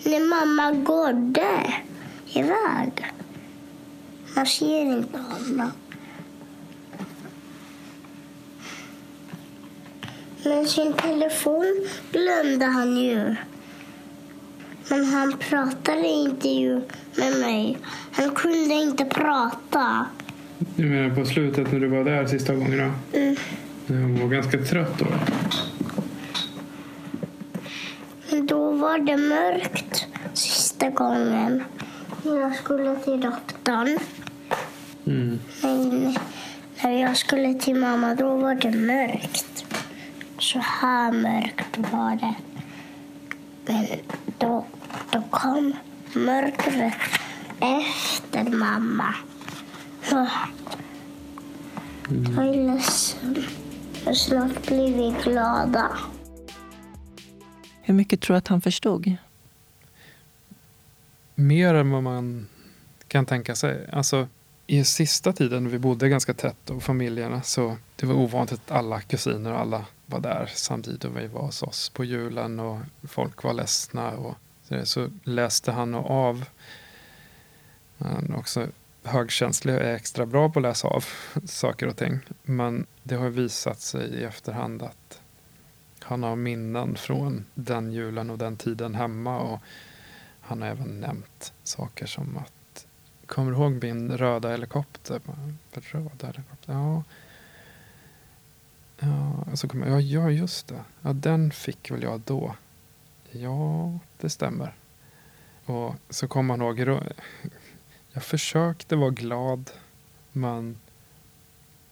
när mamma gådde iväg. Man ser inte honom. Men sin telefon glömde han ju. Men han pratade inte ju med mig. Han kunde inte prata. Du menar på slutet när du var där sista gången? Mm. Han var ganska trött då? Men då var det mörkt sista gången. Jag skulle till doktorn. Mm. Men när jag skulle till mamma då var det mörkt. Så här mörkt var det. Men då, då kom mörkret efter mamma. Så jag är ledsen. Men snart blir vi glada. Hur mycket tror du att han förstod? Mer än vad man kan tänka sig. Alltså, I sista tiden, vi bodde ganska tätt och familjerna, så det var ovanligt att alla kusiner och alla var där samtidigt och vi var hos oss på julen och folk var ledsna. Och så, så läste han av. Han också högkänslig och är extra bra på att läsa av saker och ting. Men det har visat sig i efterhand att han har minnen från den julen och den tiden hemma. Och han har även nämnt saker som att Kommer du ihåg min röda helikopter? Röda helikopter? Ja. Ja, så kommer jag, ja, just det. Ja, den fick väl jag då. Ja, det stämmer. Och så kommer han ihåg jag försökte vara glad, men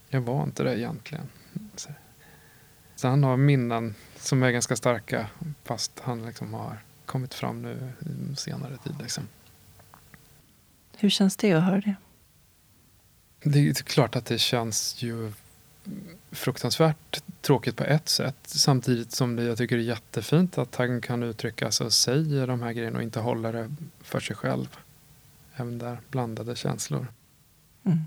jag var inte det egentligen. Så han har minnen som är ganska starka, fast han liksom har kommit fram nu i senare tid. Liksom. Hur känns det att höra det? Det är klart att det känns ju fruktansvärt tråkigt på ett sätt. Samtidigt som det, jag tycker det är jättefint att han kan uttrycka sig och säga de här grejerna och inte hålla det för sig själv även där blandade känslor. Mm.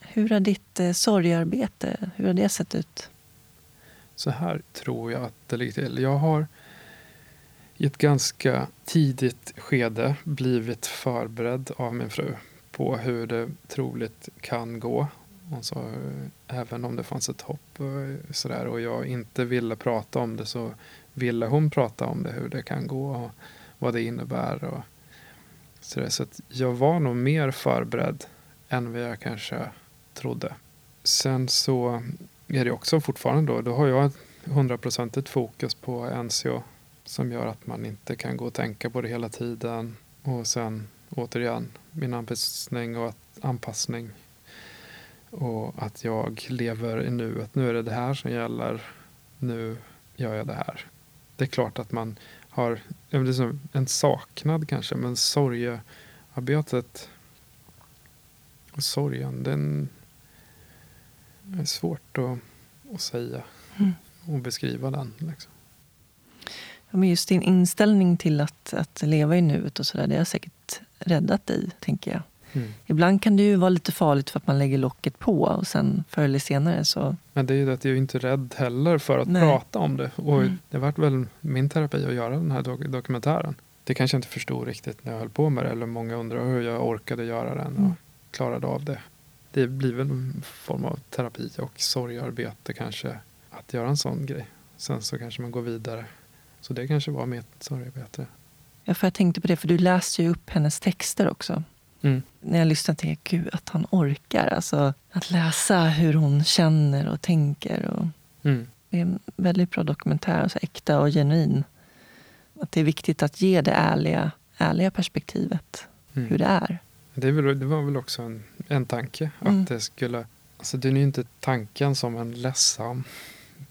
Hur har ditt eh, sorgarbete hur har det sett ut? Så här tror jag att det ligger till. Jag har i ett ganska tidigt skede blivit förberedd av min fru på hur det troligt kan gå. Hon sa eh, även om det fanns ett hopp och, sådär, och jag inte ville prata om det så ville hon prata om det, hur det kan gå och vad det innebär. Och, så, så jag var nog mer förberedd än vad jag kanske trodde. Sen så är det också fortfarande då, då har jag hundraprocentigt fokus på NCO som gör att man inte kan gå och tänka på det hela tiden. Och sen återigen min anpassning och anpassning. Och att jag lever i nuet. Nu är det det här som gäller. Nu gör jag det här. Det är klart att man har liksom en saknad kanske, men sorgearbetet och sorgen, den är svårt att, att säga mm. och beskriva den. Liksom. Ja, men just din inställning till att, att leva i nuet och sådär, det har säkert räddat dig, tänker jag. Mm. Ibland kan det ju vara lite farligt för att man lägger locket på och sen förr eller senare så... Men det är ju det att jag är inte rädd heller för att Nej. prata om det. Och mm. det varit väl min terapi att göra den här dok dokumentären. Det kanske jag inte förstod riktigt när jag höll på med det. Eller många undrar hur jag orkade göra den och mm. klarade av det. Det blir väl en form av terapi och sorgarbete kanske. Att göra en sån grej. Sen så kanske man går vidare. Så det kanske var mitt sorgarbete. Ja, för jag tänkte på det, för du läste ju upp hennes texter också. Mm. När jag lyssnar till Gud, att han orkar. Alltså, att läsa hur hon känner och tänker. Och mm. Det är en väldigt bra dokumentär, alltså äkta och genuin. Att det är viktigt att ge det ärliga, ärliga perspektivet, mm. hur det är. Det, är väl, det var väl också en, en tanke. Mm. Att det skulle... Alltså det är ju inte tanken som en ledsam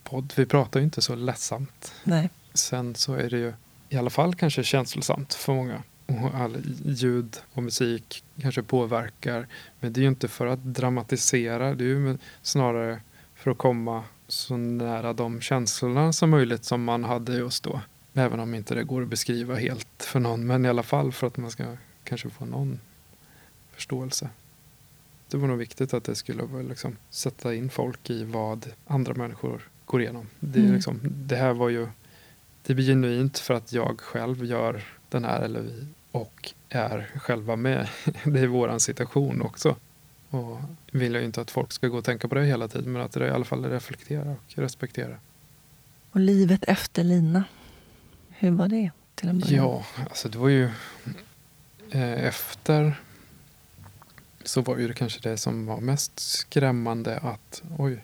podd. Vi pratar ju inte så ledsamt. Nej. Sen så är det ju i alla fall kanske känslosamt för många. Och all ljud och musik kanske påverkar. Men det är ju inte för att dramatisera. Det är ju snarare för att komma så nära de känslorna som möjligt som man hade just då. Även om inte det går att beskriva helt för någon. Men i alla fall för att man ska kanske få någon förståelse. Det var nog viktigt att det skulle liksom sätta in folk i vad andra människor går igenom. Det, är mm. liksom, det här var ju det blir genuint för att jag själv gör den här eller vi och är själva med. Det är våran situation också. Och vill jag inte att folk ska gå och tänka på det hela tiden men att det i alla fall reflektera och respektera. Och livet efter Lina, hur var det till en början? Ja, alltså det var ju eh, efter så var ju det kanske det som var mest skrämmande att oj,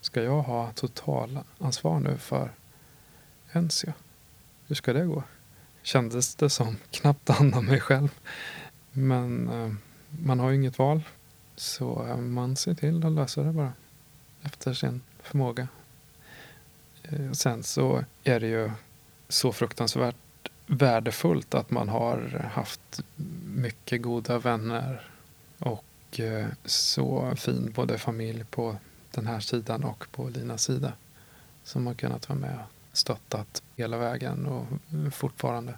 ska jag ha totalansvar nu för Enzio? Hur ska det gå? Kändes det som knappt andan mig själv. Men eh, man har ju inget val. Så eh, man ser till att lösa det bara. Efter sin förmåga. Eh, sen så är det ju så fruktansvärt värdefullt att man har haft mycket goda vänner och eh, så fin både familj på den här sidan och på Linas sida som har kunnat vara med och stöttat hela vägen och fortfarande.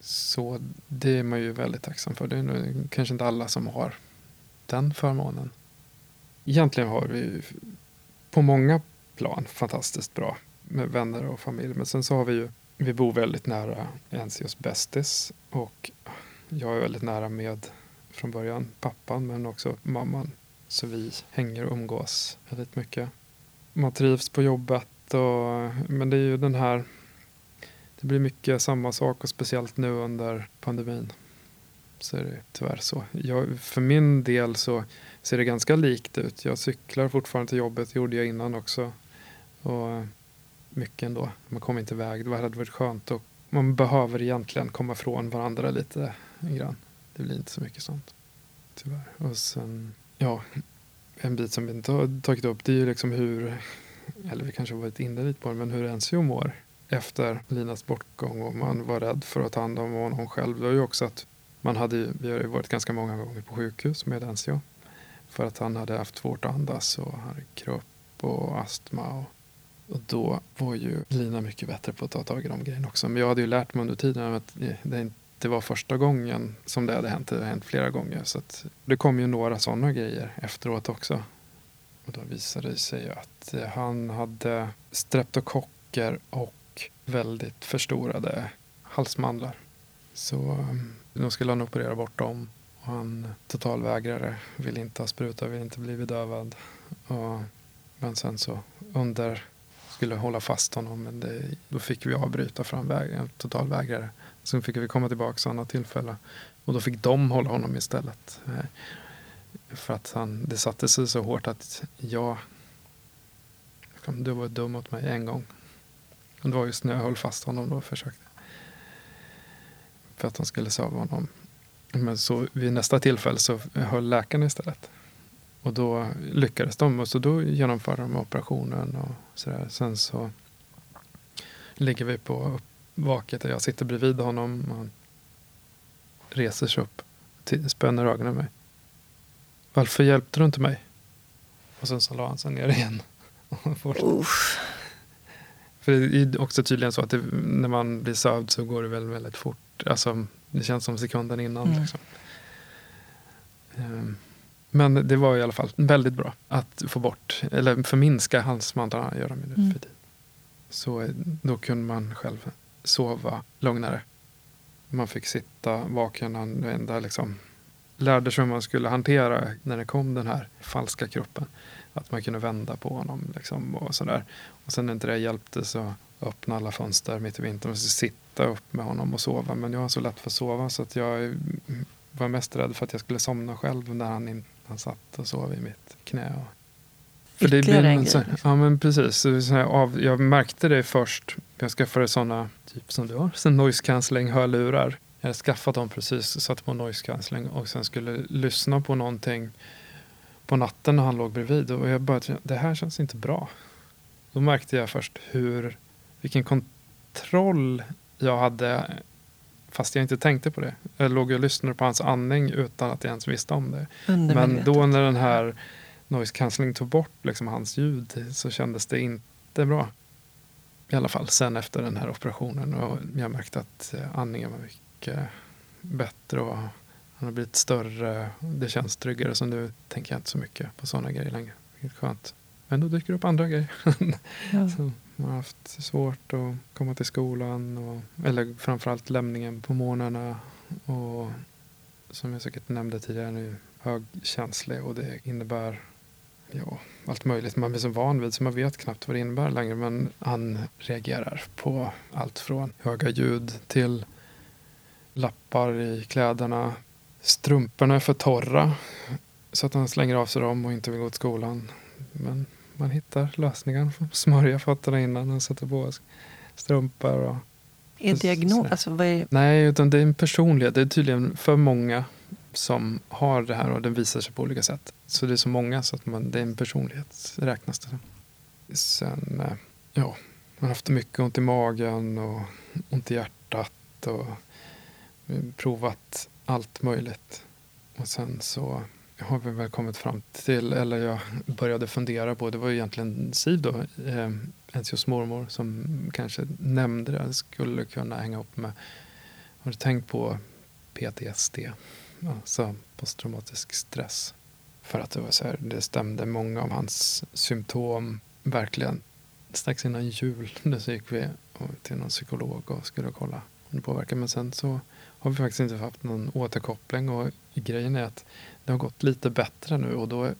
Så det är man ju väldigt tacksam för. Det är kanske inte alla som har den förmånen. Egentligen har vi på många plan fantastiskt bra med vänner och familj. Men sen så har vi ju, vi bor väldigt nära NCOs bästis och jag är väldigt nära med från början pappan men också mamman. Så vi hänger och umgås väldigt mycket. Man trivs på jobbet och, men det är ju den här det blir mycket samma sak och speciellt nu under pandemin. Så är det tyvärr så. Jag, för min del så ser det ganska likt ut. Jag cyklar fortfarande till jobbet, det gjorde jag innan också. Och mycket ändå. Man kommer inte iväg, det hade varit skönt. Och man behöver egentligen komma från varandra lite grann. Det blir inte så mycket sånt. Tyvärr. Och sen, ja, en bit som vi inte har tagit upp det är ju liksom hur, eller vi kanske har varit inne lite på det, men hur Enzio mår efter Linas bortgång och man var rädd för att ta hand om honom själv. Det var ju också att man hade, vi har ju varit ganska många gånger på sjukhus med Enzio. För att han hade haft svårt att andas och hade kropp och astma. Och, och då var ju Lina mycket bättre på att ta tag i de grejerna också. Men jag hade ju lärt mig under tiden att det inte var första gången som det hade hänt. Det hade hänt flera gånger. Så det kom ju några sådana grejer efteråt också. Och då visade det sig att eh, han hade streptokocker och väldigt förstorade halsmandlar. Så um, de skulle han operera bort dem. Och han totalvägrade, ville inte ha spruta, ville inte bli bedövad. Och, men sen så under skulle hålla fast honom men det, då fick vi avbryta för han väg, totalvägrade. Sen fick vi komma tillbaka sådana tillfällen. och då fick de hålla honom istället. Eh, för att han, det satte sig så hårt att jag, liksom, du var dum mot mig en gång. Och det var just när jag höll fast honom då och försökte. För att han skulle söva honom. Men så vid nästa tillfälle så höll läkaren istället. Och då lyckades de och så då genomförde de operationen och sådär. Sen så ligger vi på vaket och jag sitter bredvid honom. Och han reser sig upp, spänner ögonen i mig. Varför hjälpte du inte mig? Och sen så la han sig ner igen. För det är också tydligen så att det, när man blir sövd så går det väldigt, väldigt fort. Alltså, det känns som sekunden innan. Mm. Liksom. Um, men det var i alla fall väldigt bra att få bort, eller förminska halsmandlarna, gör de nu mm. för. Så eh, då kunde man själv sova lugnare. Man fick sitta vaken, han enda liksom lärde sig hur man skulle hantera när det kom den här falska kroppen. Att man kunde vända på honom liksom och sådär. Och sen när inte det hjälpte så öppna alla fönster mitt i vintern och sitta upp med honom och sova. Men jag har så lätt för att sova så att jag var mest rädd för att jag skulle somna själv när han, in, han satt och sov i mitt knä. För det blir en grej. Ja men precis. Så, så av, jag märkte det först Jag skaffade sådana, typ som du har, så noise cancelling hörlurar. Jag hade skaffat dem precis, satte på noise cancelling och sen skulle lyssna på någonting på natten när han låg bredvid. Och jag bara, det här känns inte bra. Då märkte jag först hur, vilken kontroll jag hade fast jag inte tänkte på det. Jag låg och lyssnade på hans andning utan att jag ens visste om det. Men då när den här noise cancelling tog bort liksom hans ljud så kändes det inte bra. I alla fall sen efter den här operationen. Och jag märkte att eh, andningen var mycket bättre och han har blivit större. Det känns tryggare. Så nu tänker jag inte så mycket på sådana grejer längre. Är skönt. Men då dyker det upp andra grejer. Ja. man har haft svårt att komma till skolan. Och, eller framförallt lämningen på morgnarna. Och som jag säkert nämnde tidigare nu högkänslig och det innebär ja, allt möjligt. Man blir så van vid så man vet knappt vad det innebär längre. Men han reagerar på allt från höga ljud till lappar i kläderna. Strumporna är för torra så att han slänger av sig dem och inte vill gå till skolan. Men man hittar lösningar. Smörja fötterna innan och sätter på strumpor. Och är diagnos, alltså vad är... Nej, utan det är en personlighet. Det är tydligen för många som har det här och den visar sig på olika sätt. Så det är så många så att man, det är en personlighet räknas det Sen, eh, ja, man har haft mycket ont i magen och ont i hjärtat och provat allt möjligt. Och sen så har vi väl kommit fram till, eller jag började fundera på, det var ju egentligen Siv då, eh, Enzios mormor, som kanske nämnde det, skulle kunna hänga upp med, har du tänkt på PTSD? alltså posttraumatisk stress. För att det var så här, det stämde många av hans symptom verkligen. Strax innan jul så gick vi till någon psykolog och skulle kolla om det påverkar. Men sen så har vi faktiskt inte haft någon återkoppling och grejen är att det har gått lite bättre nu och då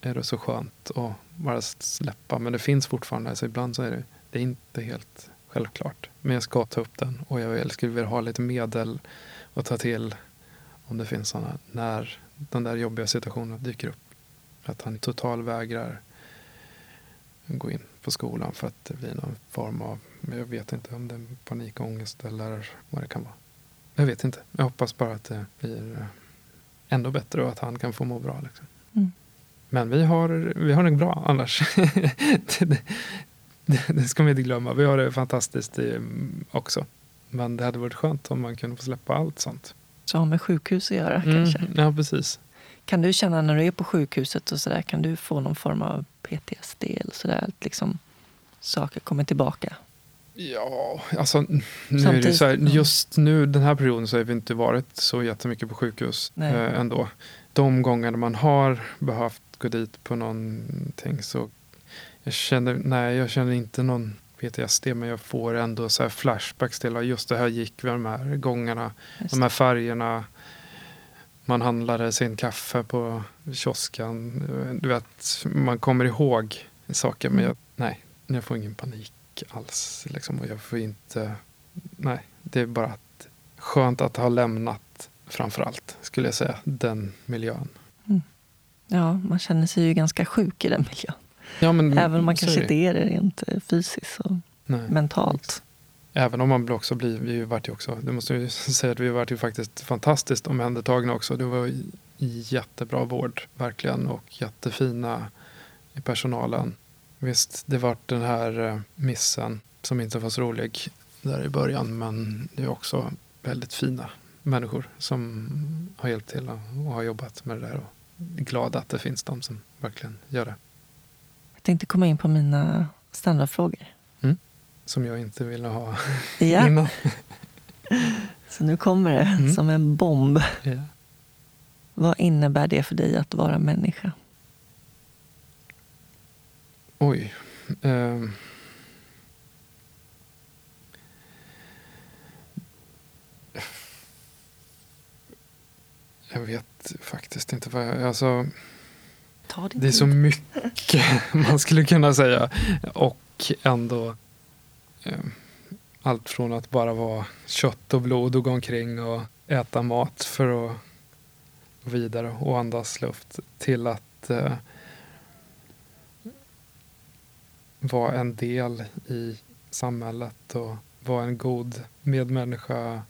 är det så skönt att bara släppa. Men det finns fortfarande, så ibland så är det, det är inte helt självklart. Men jag ska ta upp den och jag skulle vilja ha lite medel att ta till om det finns sådana, när den där jobbiga situationen dyker upp. Att han totalvägrar gå in på skolan för att det blir någon form av, jag vet inte om det är panikångest eller vad det kan vara. Jag vet inte. Jag hoppas bara att det blir ändå bättre och att han kan få må bra. Liksom. Mm. Men vi har, vi har det bra annars. det, det, det, ska man inte glömma. Vi har det fantastiskt också. Men det hade varit skönt om man kunde få släppa allt sånt som har med sjukhus att göra. Mm, kanske. Ja, precis. Kan du känna när du är på sjukhuset och så där, kan du få någon form av PTSD eller så där, att liksom saker kommer tillbaka? Ja, alltså nu är det så här, just nu den här perioden så har vi inte varit så jättemycket på sjukhus eh, ändå. De gångerna man har behövt gå dit på någonting så jag känner, nej, jag känner inte någon PTSD men jag får ändå så flashbacks till just det här gick vi de här gångerna. De här färgerna. Man handlade sin kaffe på kiosken. Du vet, man kommer ihåg saker men jag, nej, jag får ingen panik alls. Liksom, och jag får inte, nej, det är bara att, skönt att ha lämnat framför allt, skulle jag säga, den miljön. Mm. Ja, man känner sig ju ganska sjuk i den miljön. Ja, men, Även om man kanske inte är det rent eh, fysiskt och Nej. mentalt. Även om man också blir, vi vart ju också, det måste jag säga att vi vart ju faktiskt fantastiskt omhändertagna också. Det var jättebra vård, verkligen, och jättefina i personalen. Visst, det vart den här eh, missen som inte var så rolig där i början, men det är också väldigt fina människor som har hjälpt till och har jobbat med det där. Och glada att det finns de som verkligen gör det tänkte komma in på mina standardfrågor. Mm. Som jag inte ville ha ja. innan. Så nu kommer det mm. som en bomb. Ja. Vad innebär det för dig att vara människa? Oj. Um. Jag vet faktiskt inte vad jag... Alltså, Ta det är så mycket man skulle kunna säga. Och ändå eh, allt från att bara vara kött och blod och gå omkring och äta mat för att gå vidare och andas luft till att eh, vara en del i samhället och vara en god medmänniska.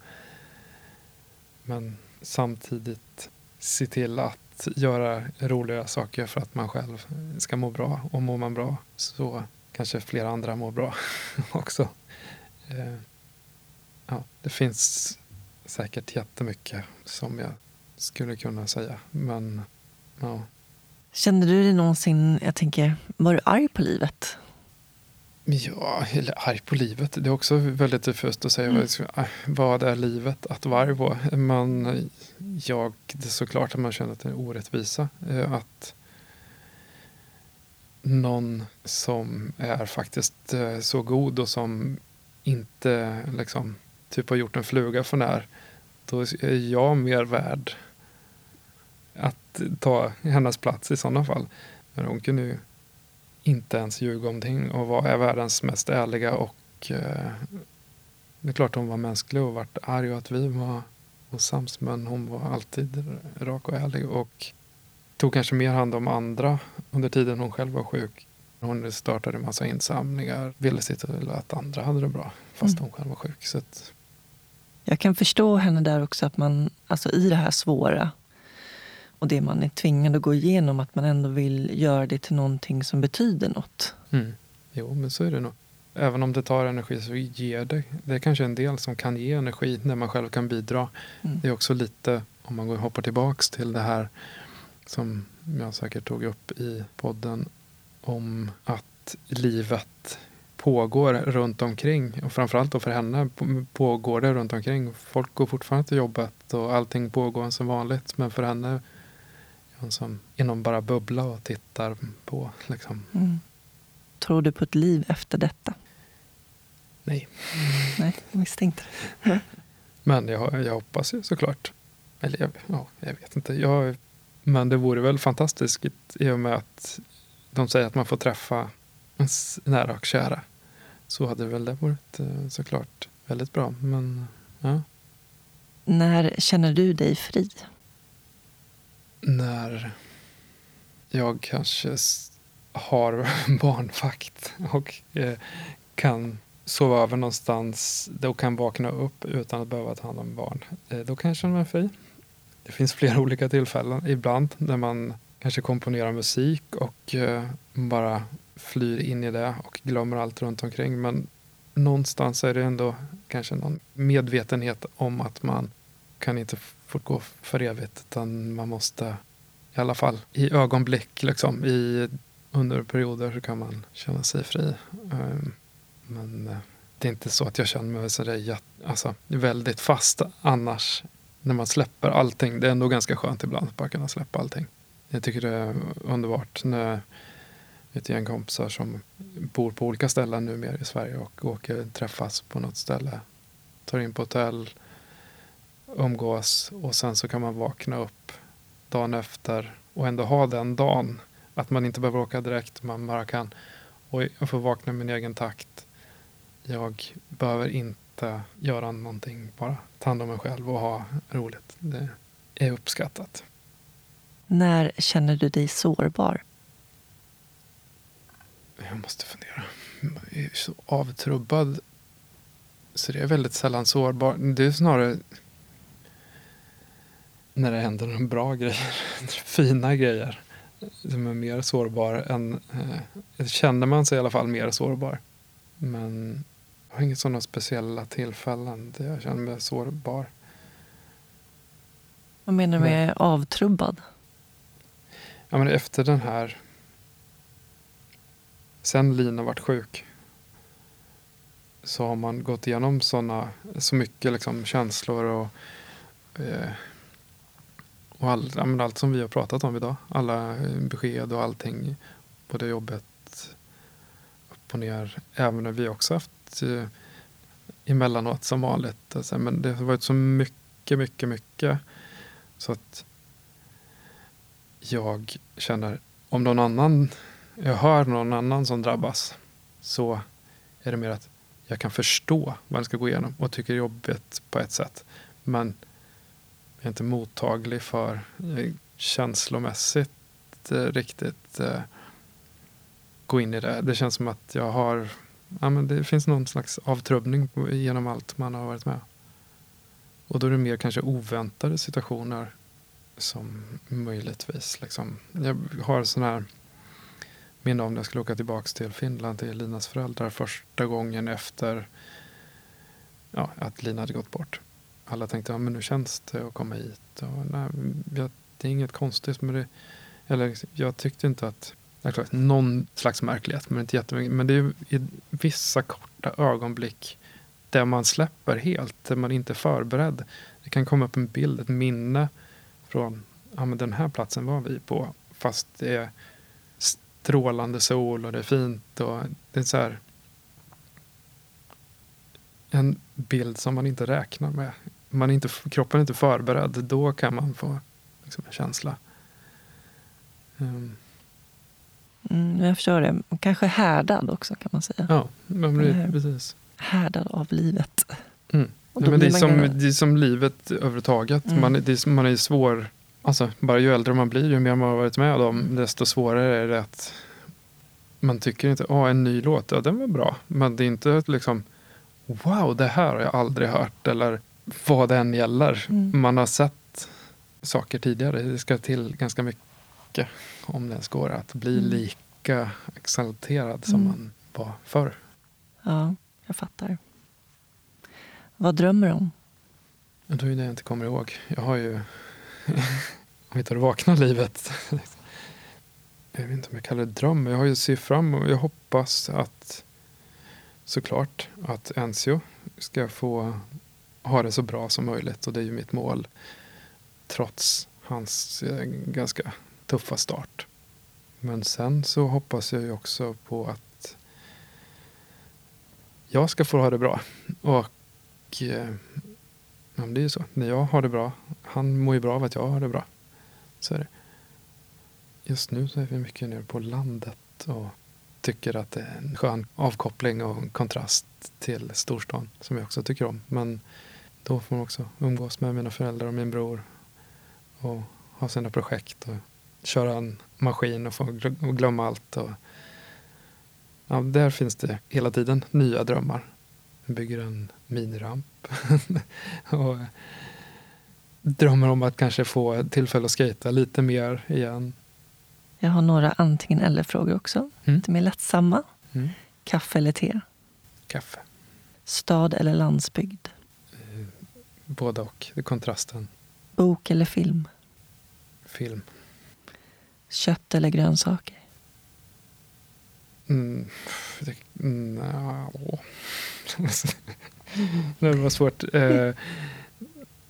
Men samtidigt se till att göra roliga saker för att man själv ska må bra. Och mår man bra så kanske flera andra mår bra också. Eh, ja, det finns säkert jättemycket som jag skulle kunna säga. Men ja. Kände du dig någonsin, jag tänker, var du arg på livet? Ja, eller arg på livet. Det är också väldigt diffust att säga mm. vad är livet att vara arg på. Men jag, det är såklart att man känner att det är en orättvisa. Eh, att någon som är faktiskt eh, så god och som inte liksom typ har gjort en fluga för när. Då är jag mer värd att ta hennes plats i sådana fall. Men hon kunde ju inte ens ljuga om någonting och var är världens mest ärliga och eh, det är klart hon var mänsklig och vart arg och att vi var osams men hon var alltid rak och ärlig och tog kanske mer hand om andra under tiden hon själv var sjuk. Hon startade en massa insamlingar, ville se till att andra hade det bra fast mm. hon själv var sjuk. Så att... Jag kan förstå henne där också, att man alltså i det här svåra och det man är tvingad att gå igenom, att man ändå vill göra det till någonting som betyder något. Mm. Jo, men så är det nog. Även om det tar energi så ger det. Det är kanske en del som kan ge energi när man själv kan bidra. Mm. Det är också lite, om man hoppar tillbaks till det här som jag säkert tog upp i podden om att livet pågår runt omkring. Och framförallt då för henne pågår det runt omkring. Folk går fortfarande till jobbet och allting pågår som vanligt. Men för henne hon som inom bara bubbla och tittar på. Liksom. Mm. Tror du på ett liv efter detta? Nej. Nej, jag misstänkte det. Men jag, jag hoppas ju såklart. Eller jag, ja, jag vet inte. Jag, men det vore väl fantastiskt i och med att de säger att man får träffa ens nära och kära. Så hade väl det varit eh, såklart väldigt bra. Men ja. När känner du dig fri? När jag kanske har barnvakt och eh, kan sova över någonstans och kan vakna upp utan att behöva ta hand om barn. Eh, då kan jag känna mig fri. Det finns flera olika tillfällen. Ibland när man kanske komponerar musik och eh, bara flyr in i det och glömmer allt runt omkring. Men någonstans är det ändå kanske någon medvetenhet om att man kan inte fortgå för evigt utan man måste i alla fall i ögonblick, liksom, i, under perioder så kan man känna sig fri. Ehm, men eh, det är inte så att jag känner mig sådär, alltså, väldigt fast annars. När man släpper allting. Det är ändå ganska skönt ibland att bara kunna släppa allting. Jag tycker det är underbart när ett gäng kompisar som bor på olika ställen numera i Sverige och åker träffas på något ställe. Tar in på hotell, umgås och sen så kan man vakna upp dagen efter och ändå ha den dagen. Att man inte behöver åka direkt, man bara kan oj, jag får vakna i min egen takt. Jag behöver inte göra någonting, bara ta hand om mig själv och ha roligt. Det är uppskattat. När känner du dig sårbar? Jag måste fundera. Jag är så avtrubbad. Så det är väldigt sällan sårbar. Det är snarare när det händer bra grejer. Fina grejer. Som är mer sårbar än... Eh, känner man sig i alla fall mer sårbar. Men jag har inget sådana speciella tillfällen där jag känner mig sårbar. Vad menar du med avtrubbad? Ja, men efter den här sen Lina vart sjuk så har man gått igenom såna, så mycket liksom känslor och, eh, och all, ja, allt som vi har pratat om idag. Alla eh, besked och allting Både jobbet upp och ner. Även när vi också haft eh, emellanåt som vanligt. Alltså, men det har varit så mycket, mycket, mycket. Så att jag känner om någon annan jag hör någon annan som drabbas så är det mer att jag kan förstå vad den ska gå igenom och tycker det är jobbigt på ett sätt. Men är inte mottaglig för eh, känslomässigt eh, riktigt eh, gå in i det. Det känns som att jag har ja, men det finns någon slags avtrubbning genom allt man har varit med. Och då är det mer kanske oväntade situationer som möjligtvis liksom. Jag har sån här minne om när jag skulle åka tillbaka till Finland till Linas föräldrar första gången efter ja, att Lina hade gått bort. Alla tänkte, ja men nu känns det att komma hit. Och, nej, jag, det är inget konstigt med det. Eller jag tyckte inte att, det är klart, någon slags märklighet, men inte jättemycket. Men det är vissa korta ögonblick där man släpper helt, där man inte är förberedd. Det kan komma upp en bild, ett minne från, ja men den här platsen var vi på, fast det är strålande sol och det är fint och det är så här en bild som man inte räknar med. Man är inte, kroppen är inte förberedd. Då kan man få liksom, en känsla. Um. Mm, jag förstår det. Kanske härdad också kan man säga. Ja, men det, precis. Härdad av livet. Mm. Nej, men det, är som, det är som livet överhuvudtaget. Mm. Man, det, man är svår, alltså bara ju äldre man blir, ju mer man har varit med om, desto svårare är det att man tycker inte, åh en ny låt, ja den var bra. Men det är inte liksom, wow det här har jag aldrig hört. Eller vad den gäller. Mm. Man har sett saker tidigare. Det ska till ganska mycket om det ens går att bli mm. lika exalterad som mm. man var förr. Ja, jag fattar. Vad drömmer du om? Det är det jag inte kommer ihåg. Jag har ju, om vi tar det vakna livet. Jag vet inte om jag kallar det dröm. Jag har ju sett fram och jag hoppas att såklart att Enzio ska få ha det så bra som möjligt. Och det är ju mitt mål. Trots hans eh, ganska tuffa start. Men sen så hoppas jag ju också på att jag ska få ha det bra. Och eh, ja, det är ju så. När jag har det bra. Han mår ju bra av att jag har det bra. Så är det. Just nu så är vi mycket nere på landet. Och tycker att det är en skön avkoppling och kontrast till storstan. Som jag också tycker om. Men då får man också umgås med mina föräldrar och min bror. Och ha sina projekt. Och köra en maskin och få glömma allt. Och, ja, där finns det hela tiden nya drömmar. Jag bygger en miniramp. och drömmer om att kanske få tillfälle att skata lite mer igen. Jag har några antingen eller-frågor också. Mm. Lite mer lättsamma. Mm. Kaffe eller te? Kaffe. Stad eller landsbygd? Båda och. Det är kontrasten. Bok eller film? Film. Kött eller grönsaker? Mm, det, no. det var svårt. Eh,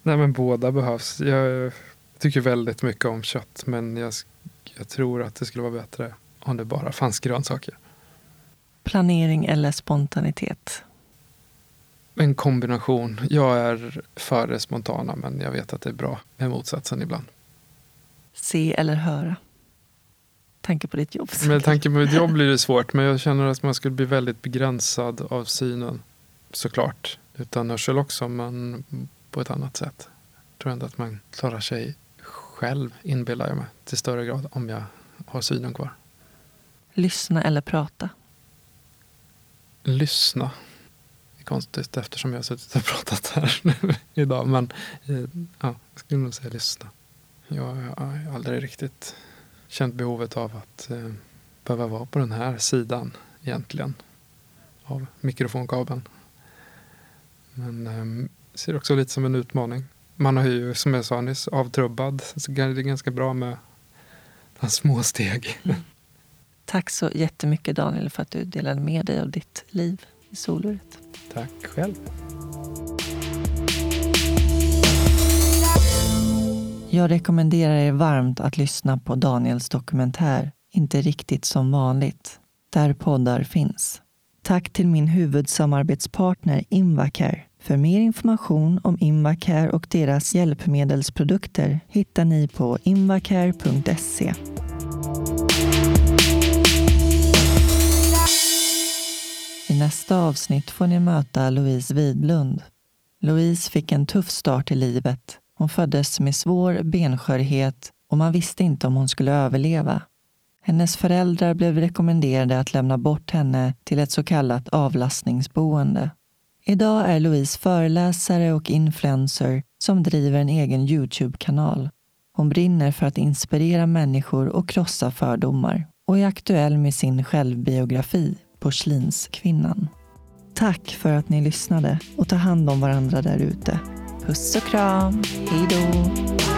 nej, men båda behövs. Jag tycker väldigt mycket om kött, men jag, jag tror att det skulle vara bättre om det bara fanns grönsaker. Planering eller spontanitet? En kombination. Jag är för det spontana, men jag vet att det är bra med motsatsen ibland. Se eller höra? tanke på ditt jobb. Med tanke på mitt jobb blir det svårt. Men jag känner att man skulle bli väldigt begränsad av synen. Såklart. Utan hörsel också, men på ett annat sätt. Jag tror ändå att man klarar sig själv, inbillar jag mig, till större grad om jag har synen kvar. Lyssna eller prata? Lyssna. Konstigt eftersom jag har suttit och pratat här nu idag. Men eh, ja, jag skulle nog säga lyssna. Jag har aldrig riktigt känt behovet av att eh, behöva vara på den här sidan egentligen av mikrofonkabeln. Men eh, ser också lite som en utmaning. Man har ju, som jag sa nyss, avtrubbad. Så det är ganska bra med små steg. Mm. Tack så jättemycket Daniel för att du delade med dig av ditt liv soluret. Tack själv. Jag rekommenderar er varmt att lyssna på Daniels dokumentär Inte riktigt som vanligt, där poddar finns. Tack till min huvudsamarbetspartner Invacare. För mer information om Invacare och deras hjälpmedelsprodukter hittar ni på invacare.se. I nästa avsnitt får ni möta Louise Widlund. Louise fick en tuff start i livet hon föddes med svår benskörhet och man visste inte om hon skulle överleva. Hennes föräldrar blev rekommenderade att lämna bort henne till ett så kallat avlastningsboende. Idag är Louise föreläsare och influencer som driver en egen Youtube-kanal. Hon brinner för att inspirera människor och krossa fördomar och är aktuell med sin självbiografi Porslinskvinnan. Tack för att ni lyssnade och ta hand om varandra där ute. Puss och kram. Hej då.